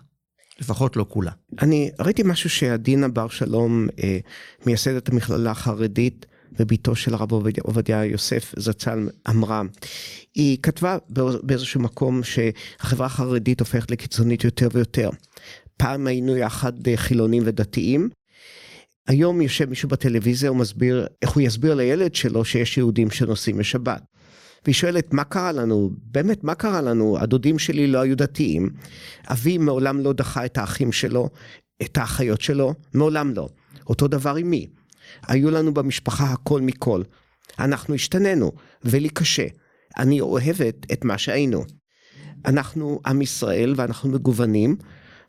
לפחות לא כולה. אני ראיתי משהו שעדינה בר שלום, אה, מייסדת המכללה החרדית וביתו של הרב עובדיה יוסף זצ"ל אמרה, היא כתבה באיזשהו מקום שהחברה החרדית הופכת לקיצונית יותר ויותר. פעם היינו יחד אה, חילונים ודתיים. היום יושב מישהו בטלוויזיה ומסביר איך הוא יסביר לילד שלו שיש יהודים שנוסעים לשבת. והיא שואלת מה קרה לנו, באמת מה קרה לנו, הדודים שלי לא היו דתיים, אבי מעולם לא דחה את האחים שלו, את האחיות שלו, מעולם לא. אותו דבר עם מי? היו לנו במשפחה הכל מכל. אנחנו השתננו, ולי קשה. אני אוהבת את מה שהיינו. אנחנו עם ישראל ואנחנו מגוונים,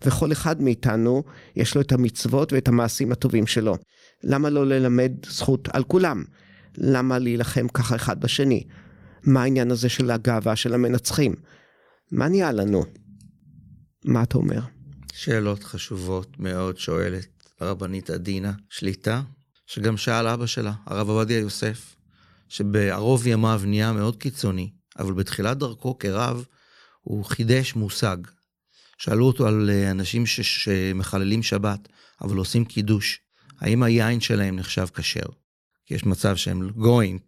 וכל אחד מאיתנו יש לו את המצוות ואת המעשים הטובים שלו. למה לא ללמד זכות על כולם? למה להילחם ככה אחד בשני? מה העניין הזה של הגאווה של המנצחים? מה נהיה לנו? מה אתה אומר? שאלות חשובות מאוד שואלת הרבנית עדינה שליטה, שגם שאל אבא שלה, הרב עובדיה יוסף, שבערוב ימיו נהיה מאוד קיצוני, אבל בתחילת דרכו כרב הוא חידש מושג. שאלו אותו על אה, אנשים ש- שמחללים שבת, אבל עושים קידוש. האם היין שלהם נחשב כשר? כי יש מצב שהם גויים.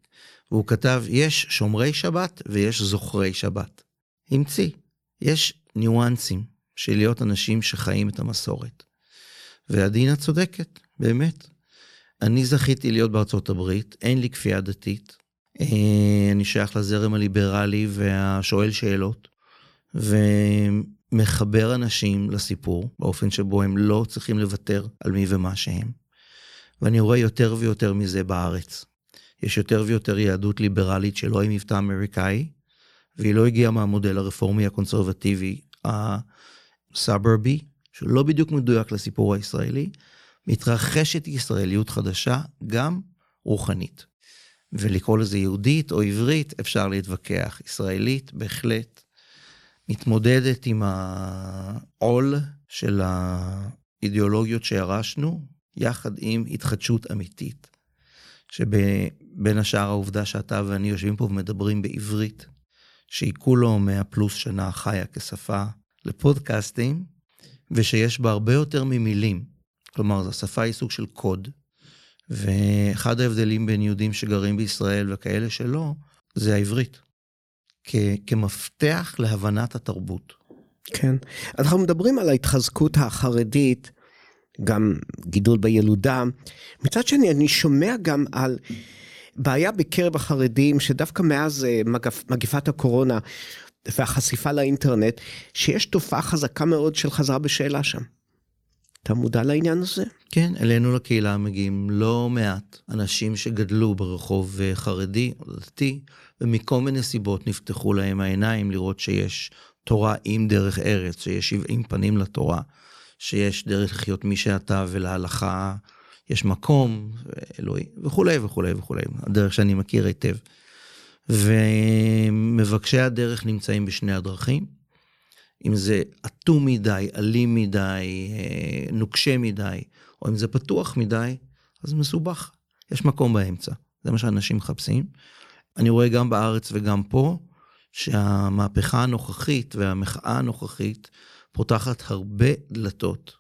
והוא כתב, יש שומרי שבת ויש זוכרי שבת. המציא. יש ניואנסים של להיות אנשים שחיים את המסורת. ועדינה צודקת, באמת. אני זכיתי להיות בארצות הברית, אין לי כפייה דתית. אה, אני שייך לזרם הליברלי והשואל שאלות, ומחבר אנשים לסיפור באופן שבו הם לא צריכים לוותר על מי ומה שהם. ואני רואה יותר ויותר מזה בארץ. יש יותר ויותר יהדות ליברלית שלא עם מבטא אמריקאי, והיא לא הגיעה מהמודל הרפורמי הקונסרבטיבי הסאברבי, שלא בדיוק מדויק לסיפור הישראלי, מתרחשת ישראליות חדשה, גם רוחנית. ולקרוא לזה יהודית או עברית, אפשר להתווכח. ישראלית, בהחלט, מתמודדת עם העול של האידיאולוגיות שירשנו, יחד עם התחדשות אמיתית. שבין השאר העובדה שאתה ואני יושבים פה ומדברים בעברית, שהיא כולו 100 פלוס שנה חיה כשפה לפודקאסטים, ושיש בה הרבה יותר ממילים. כלומר, השפה היא סוג של קוד, ואחד ההבדלים בין יהודים שגרים בישראל וכאלה שלא, זה העברית. כ- כמפתח להבנת התרבות. כן. אנחנו מדברים על ההתחזקות החרדית, גם גידול בילודה. מצד שני, אני שומע גם על בעיה בקרב החרדים, שדווקא מאז אה, מגפ, מגפת הקורונה והחשיפה לאינטרנט, שיש תופעה חזקה מאוד של חזרה בשאלה שם. אתה מודע לעניין הזה? כן, אלינו לקהילה מגיעים לא מעט אנשים שגדלו ברחוב אה, חרדי או דתי, ומכל מיני סיבות נפתחו להם העיניים לראות שיש תורה עם דרך ארץ, שיש שבעים פנים לתורה, שיש דרך לחיות מי שאתה ולהלכה יש מקום, אלוהי, וכולי וכולי וכולי, הדרך שאני מכיר היטב. ומבקשי הדרך נמצאים בשני הדרכים. אם זה אטום מדי, אלים מדי, אה, נוקשה מדי, או אם זה פתוח מדי, אז מסובך. יש מקום באמצע, זה מה שאנשים מחפשים. אני רואה גם בארץ וגם פה, שהמהפכה הנוכחית והמחאה הנוכחית פותחת הרבה דלתות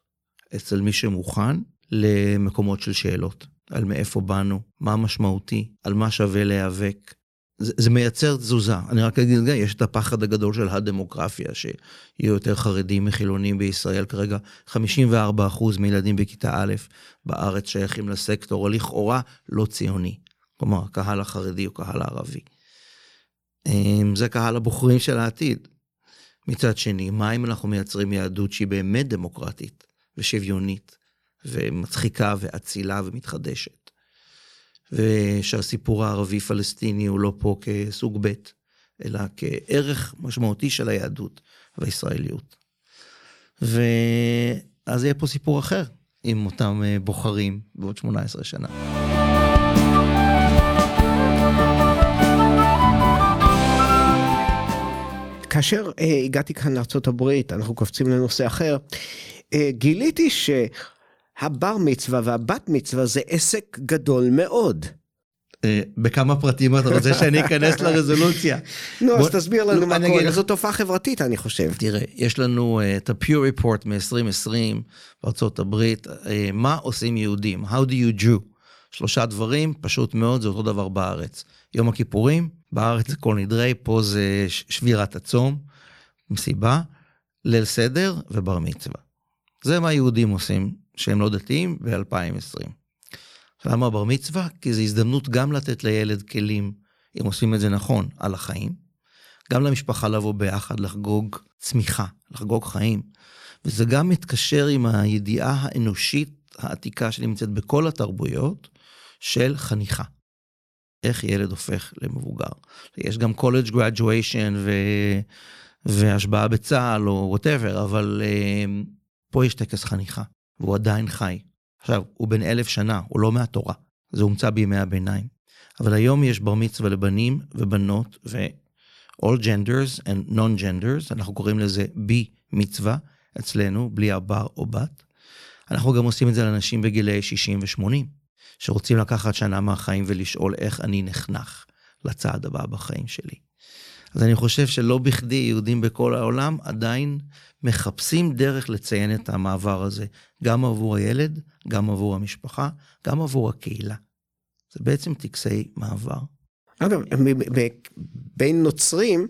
אצל מי שמוכן למקומות של שאלות, על מאיפה באנו, מה משמעותי, על מה שווה להיאבק, זה, זה מייצר תזוזה. אני רק אגיד, יש את הפחד הגדול של הדמוגרפיה, שיהיו יותר חרדים מחילונים בישראל. כרגע 54% מילדים בכיתה א' בארץ שייכים לסקטור לכאורה לא ציוני. כלומר, הקהל החרדי או קהל הערבי. אמ, זה קהל הבוחרים של העתיד. מצד שני, מה אם אנחנו מייצרים יהדות שהיא באמת דמוקרטית ושוויונית ומצחיקה ואצילה ומתחדשת? ושהסיפור הערבי-פלסטיני הוא לא פה כסוג ב', אלא כערך משמעותי של היהדות והישראליות. ואז יהיה פה סיפור אחר עם אותם אה, בוחרים בעוד 18 שנה. כאשר uh, הגעתי כאן לארה"ב, אנחנו קופצים לנושא אחר, uh, גיליתי שהבר מצווה והבת מצווה זה עסק גדול מאוד. אה, בכמה פרטים אתה רוצה שאני אכנס לרזולוציה? נו, אז תסביר לנו מה קורה, זו תופעה חברתית אני חושב. תראה, יש לנו uh, את ה-Pew Report מ-2020 בארצות הברית, uh, מה עושים יהודים? How do you Jew? שלושה דברים, פשוט מאוד, זה אותו דבר בארץ. יום הכיפורים, בארץ זה כל נדרי, פה זה שבירת הצום, מסיבה, ליל סדר ובר מצווה. זה מה יהודים עושים, שהם לא דתיים, ב-2020. למה בר מצווה? כי זו הזדמנות גם לתת לילד כלים, אם עושים את זה נכון, על החיים, גם למשפחה לבוא ביחד, לחגוג צמיחה, לחגוג חיים. וזה גם מתקשר עם הידיעה האנושית העתיקה שנמצאת בכל התרבויות של חניכה. איך ילד הופך למבוגר. יש גם college graduation ו... והשבעה בצה"ל או whatever, אבל uh, פה יש טקס חניכה, והוא עדיין חי. עכשיו, הוא בן אלף שנה, הוא לא מהתורה, זה הומצא בימי הביניים. אבל היום יש בר מצווה לבנים ובנות, ו... all genders and non-genders, אנחנו קוראים לזה בי מצווה אצלנו, בלי הבר או בת. אנחנו גם עושים את זה לאנשים בגילי 60 ו-80, שרוצים לקחת שנה מהחיים ולשאול איך אני נחנך לצעד הבא בחיים שלי. אז אני חושב שלא בכדי יהודים בכל העולם עדיין מחפשים דרך לציין את המעבר הזה, גם עבור הילד, גם עבור המשפחה, גם עבור הקהילה. זה בעצם טקסי מעבר. אגב, בין נוצרים,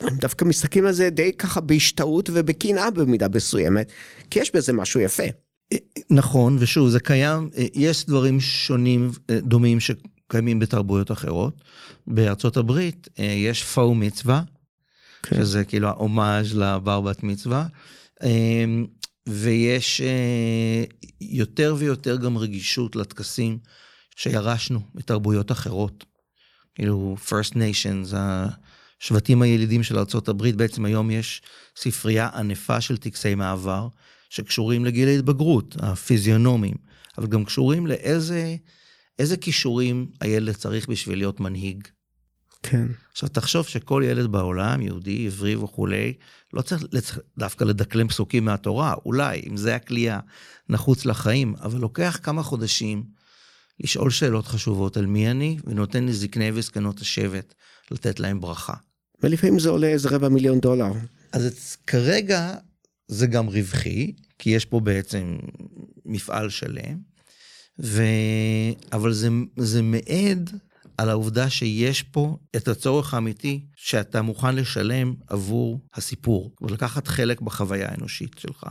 הם דווקא מסתכלים על זה די ככה בהשתאות ובקנאה במידה מסוימת, כי יש בזה משהו יפה. נכון, ושוב, זה קיים, אה, יש דברים שונים, אה, דומים שקיימים בתרבויות אחרות. בארצות הברית אה, יש פאו מצווה, כן. שזה כאילו ההומאז' לבר בת מצווה, אה, ויש אה, יותר ויותר גם רגישות לטקסים שירשנו מתרבויות אחרות. כאילו First Nations, השבטים הילידים של ארצות הברית, בעצם היום יש ספרייה ענפה של טקסי מעבר, שקשורים לגיל ההתבגרות, הפיזיונומיים, אבל גם קשורים לאיזה איזה כישורים הילד צריך בשביל להיות מנהיג. כן. עכשיו תחשוב שכל ילד בעולם, יהודי, עברי וכולי, לא צריך לצ- דווקא לדקלם פסוקים מהתורה, אולי, אם זה הכלי הנחוץ לחיים, אבל לוקח כמה חודשים לשאול שאלות חשובות על מי אני, ונותן לזקני וזקנות השבט לתת להם ברכה. ולפעמים זה עולה איזה רבע מיליון דולר. אז את- כרגע זה גם רווחי, כי יש פה בעצם מפעל שלם, ו... אבל זה, זה מעד על העובדה שיש פה את הצורך האמיתי שאתה מוכן לשלם עבור הסיפור, ולקחת חלק בחוויה האנושית שלך.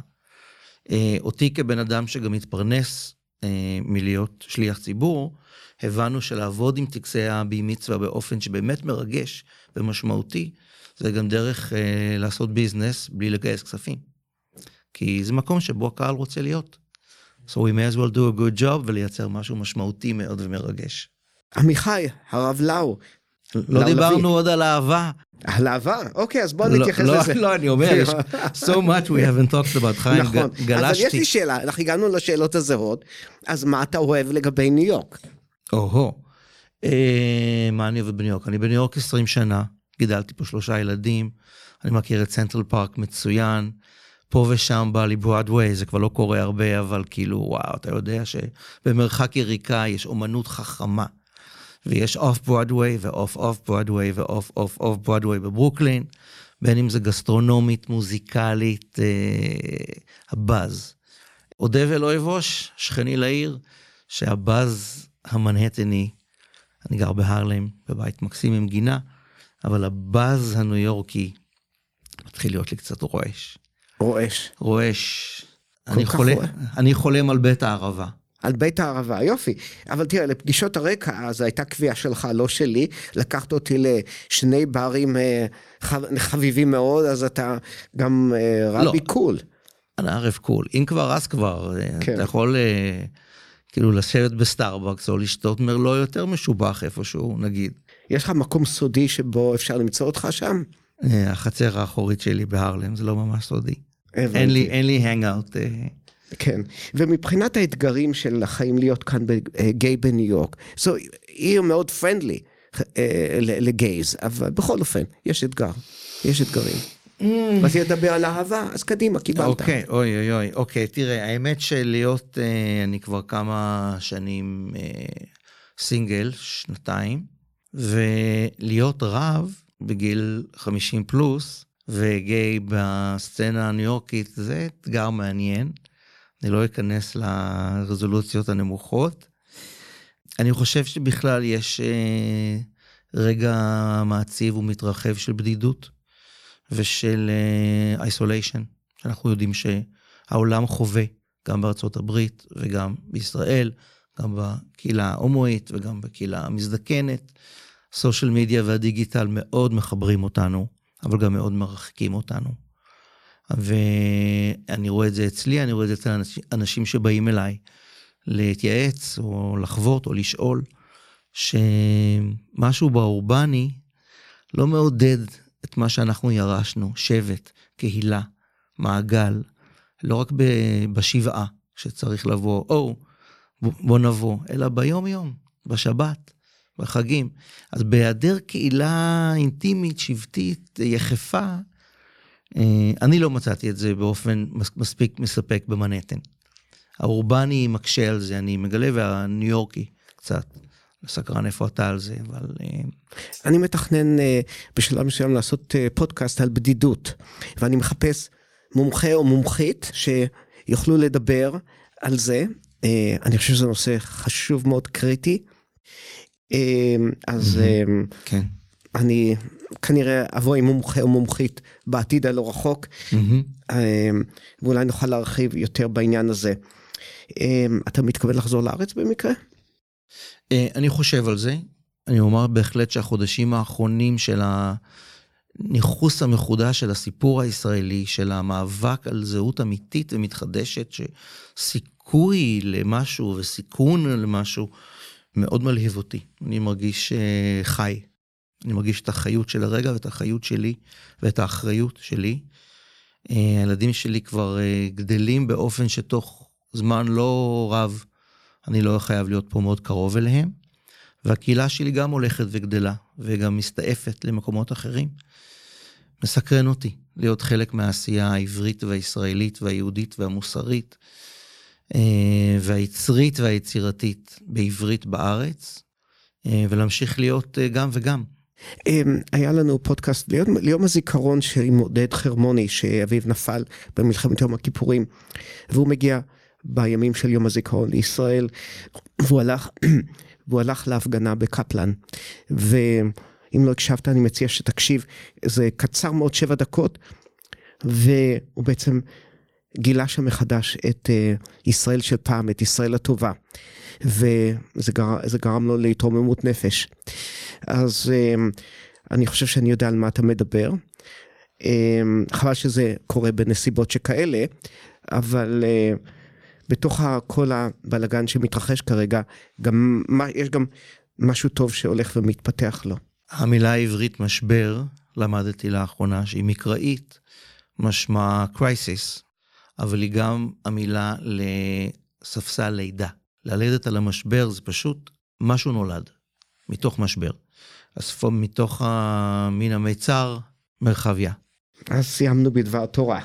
אה, אותי כבן אדם שגם מתפרנס אה, מלהיות שליח ציבור, הבנו שלעבוד עם טקסי הבי מצווה באופן שבאמת מרגש ומשמעותי, זה גם דרך אה, לעשות ביזנס בלי לגייס כספים. כי זה מקום שבו הקהל רוצה להיות. So we may as well do a good job ולייצר משהו משמעותי מאוד ומרגש. עמיחי, הרב לאו, לא דיברנו. עוד על אהבה. על אהבה? אוקיי, אז בוא לא, נתייחס לא, לזה. לא, אני אומר, יש so much we haven't talked about, חיים, נכון. ג- אז יש גלשתי. לי שאלה, אנחנו הגענו לשאלות הזהות, אז מה אתה אוהב לגבי ניו יורק? או-הו. אה, מה אני אוהב בניו יורק? אני בניו יורק 20 שנה, גידלתי פה שלושה ילדים, אני מכיר את סנטרל פארק מצוין, פה ושם בא לי ברודוויי, זה כבר לא קורה הרבה, אבל כאילו, וואו, אתה יודע שבמרחק יריקה יש אומנות חכמה. ויש off Broadway ו off off Broadway ו off off off Broadway בברוקלין, בין אם זה גסטרונומית, מוזיקלית, אה, הבאז. אודה ולא אבוש, שכני לעיר, שהבאז המנהטני אני גר בהרלם, בבית מקסים עם גינה, אבל הבאז הניו יורקי מתחיל להיות לי קצת רועש. רועש. רועש. אני, רועש. אני חולם על בית הערבה. על בית הערבה, יופי. אבל תראה, לפגישות הרקע, זו הייתה קביעה שלך, לא שלי. לקחת אותי לשני ברים אה, חב- חביבים מאוד, אז אתה גם אה, לא. רבי cool. אני רב cool. אם כבר, אז כבר. אה, כן. אתה יכול כאילו לשבת בסטארבקס או לשתות מרלו יותר משובח איפשהו, נגיד. יש לך מקום סודי שבו אפשר למצוא אותך שם? החצר האחורית שלי בהרלם, זה לא ממש סודי. אין לי, אין לי הנגאוט. כן. ומבחינת האתגרים של החיים להיות כאן בגיי בניו יורק, זו עיר מאוד פרנדלי לגייז, אבל בכל אופן, יש אתגר. יש אתגרים. רציתי לדבר על אהבה, אז קדימה, קיבלת. אוקיי, אוי אוי אוי, אוקיי, תראה, האמת שלהיות, אה, אני כבר כמה שנים אה, סינגל, שנתיים, ולהיות רב בגיל 50 פלוס, וגיי בסצנה הניו יורקית, זה אתגר מעניין. אני לא אכנס לרזולוציות הנמוכות. אני חושב שבכלל יש אה, רגע מעציב ומתרחב של בדידות ושל איסוליישן, שאנחנו יודעים שהעולם חווה, גם בארצות הברית וגם בישראל, גם בקהילה ההומואית וגם בקהילה המזדקנת. סושיאל מדיה והדיגיטל מאוד מחברים אותנו, אבל גם מאוד מרחיקים אותנו. ואני רואה את זה אצלי, אני רואה את זה אצל אנשים, שבאים אליי להתייעץ או לחוות או לשאול, שמשהו באורבני לא מעודד את מה שאנחנו ירשנו, שבט, קהילה, מעגל, לא רק ב- בשבעה, שצריך לבוא, או, בוא נבוא, אלא ביום-יום, בשבת, בחגים. אז בהיעדר קהילה אינטימית, שבטית, יחפה, אה, אני לא מצאתי את זה באופן מס- מספיק מספק במנהטן. האורבני מקשה על זה, אני מגלה, והניו יורקי קצת. סקרן איפה אתה על זה, אבל... אה, אני מתכנן אה, בשלב מסוים לעשות פודקאסט על בדידות, ואני מחפש מומחה או מומחית שיוכלו לדבר על זה. אני חושב שזה נושא חשוב מאוד, קריטי. אה, אז אה, כן. אני כנראה אבוא עם מומחה או מומחית בעתיד הלא רחוק. אה, ואולי נוכל להרחיב יותר בעניין הזה. אתה מתכוון לחזור לארץ במקרה? אה, אני חושב על זה. אני אומר בהחלט שהחודשים האחרונים של הניכוס המחודש של הסיפור הישראלי, של המאבק על זהות אמיתית ומתחדשת, שסיכוי למשהו וסיכון למשהו, מאוד מלהיב אותי. אני מרגיש אה, חי. אני מרגיש את החיות של הרגע ואת החיות שלי ואת האחריות שלי. אה, הילדים שלי כבר אה, גדלים באופן שתוך זמן לא רב אני לא חייב להיות פה מאוד קרוב אליהם. והקהילה שלי גם הולכת וגדלה, וגם מסתעפת למקומות אחרים. מסקרן אותי להיות חלק מהעשייה העברית והישראלית והיהודית והמוסרית, והיצרית והיצירתית בעברית בארץ, אה, ולהמשיך להיות אה, גם וגם. אמ, היה לנו פודקאסט ליום, ליום הזיכרון עם עודד חרמוני, שאביו נפל במלחמת יום הכיפורים, והוא מגיע בימים של יום הזיכרון לישראל, והוא הלך, והוא הלך להפגנה בקפלן, ואם לא הקשבת אני מציע שתקשיב, זה קצר מאוד, שבע דקות, והוא בעצם גילה שם מחדש את uh, ישראל של פעם, את ישראל הטובה, וזה גר, גרם לו להתרוממות נפש. אז um, אני חושב שאני יודע על מה אתה מדבר. Um, חבל שזה קורה בנסיבות שכאלה, אבל בתוך כל הבלגן שמתרחש כרגע, גם, יש גם משהו טוב שהולך ומתפתח לו. המילה העברית משבר, למדתי לאחרונה, שהיא מקראית, משמע crisis, אבל היא גם המילה לספסל לידה. ללדת על המשבר זה פשוט משהו נולד, מתוך משבר. אז מתוך מן המיצר, מרחביה. אז סיימנו בדבר תורה.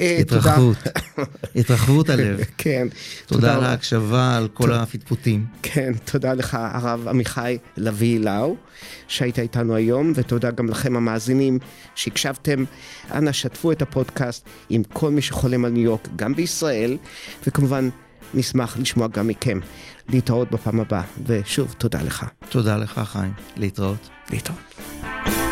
אה. התרחבות, התרחבות הלב. כן. תודה על. ההקשבה, על כל הפטפוטים. כן, תודה לך הרב עמיחי לביא לאו, שהיית איתנו היום, ותודה גם לכם המאזינים שהקשבתם. אנא שתפו את הפודקאסט עם כל מי שחולם על ניו יורק, גם בישראל, וכמובן נשמח לשמוע גם מכם. להתראות בפעם הבאה, ושוב, תודה לך. תודה לך, חיים. להתראות. להתראות.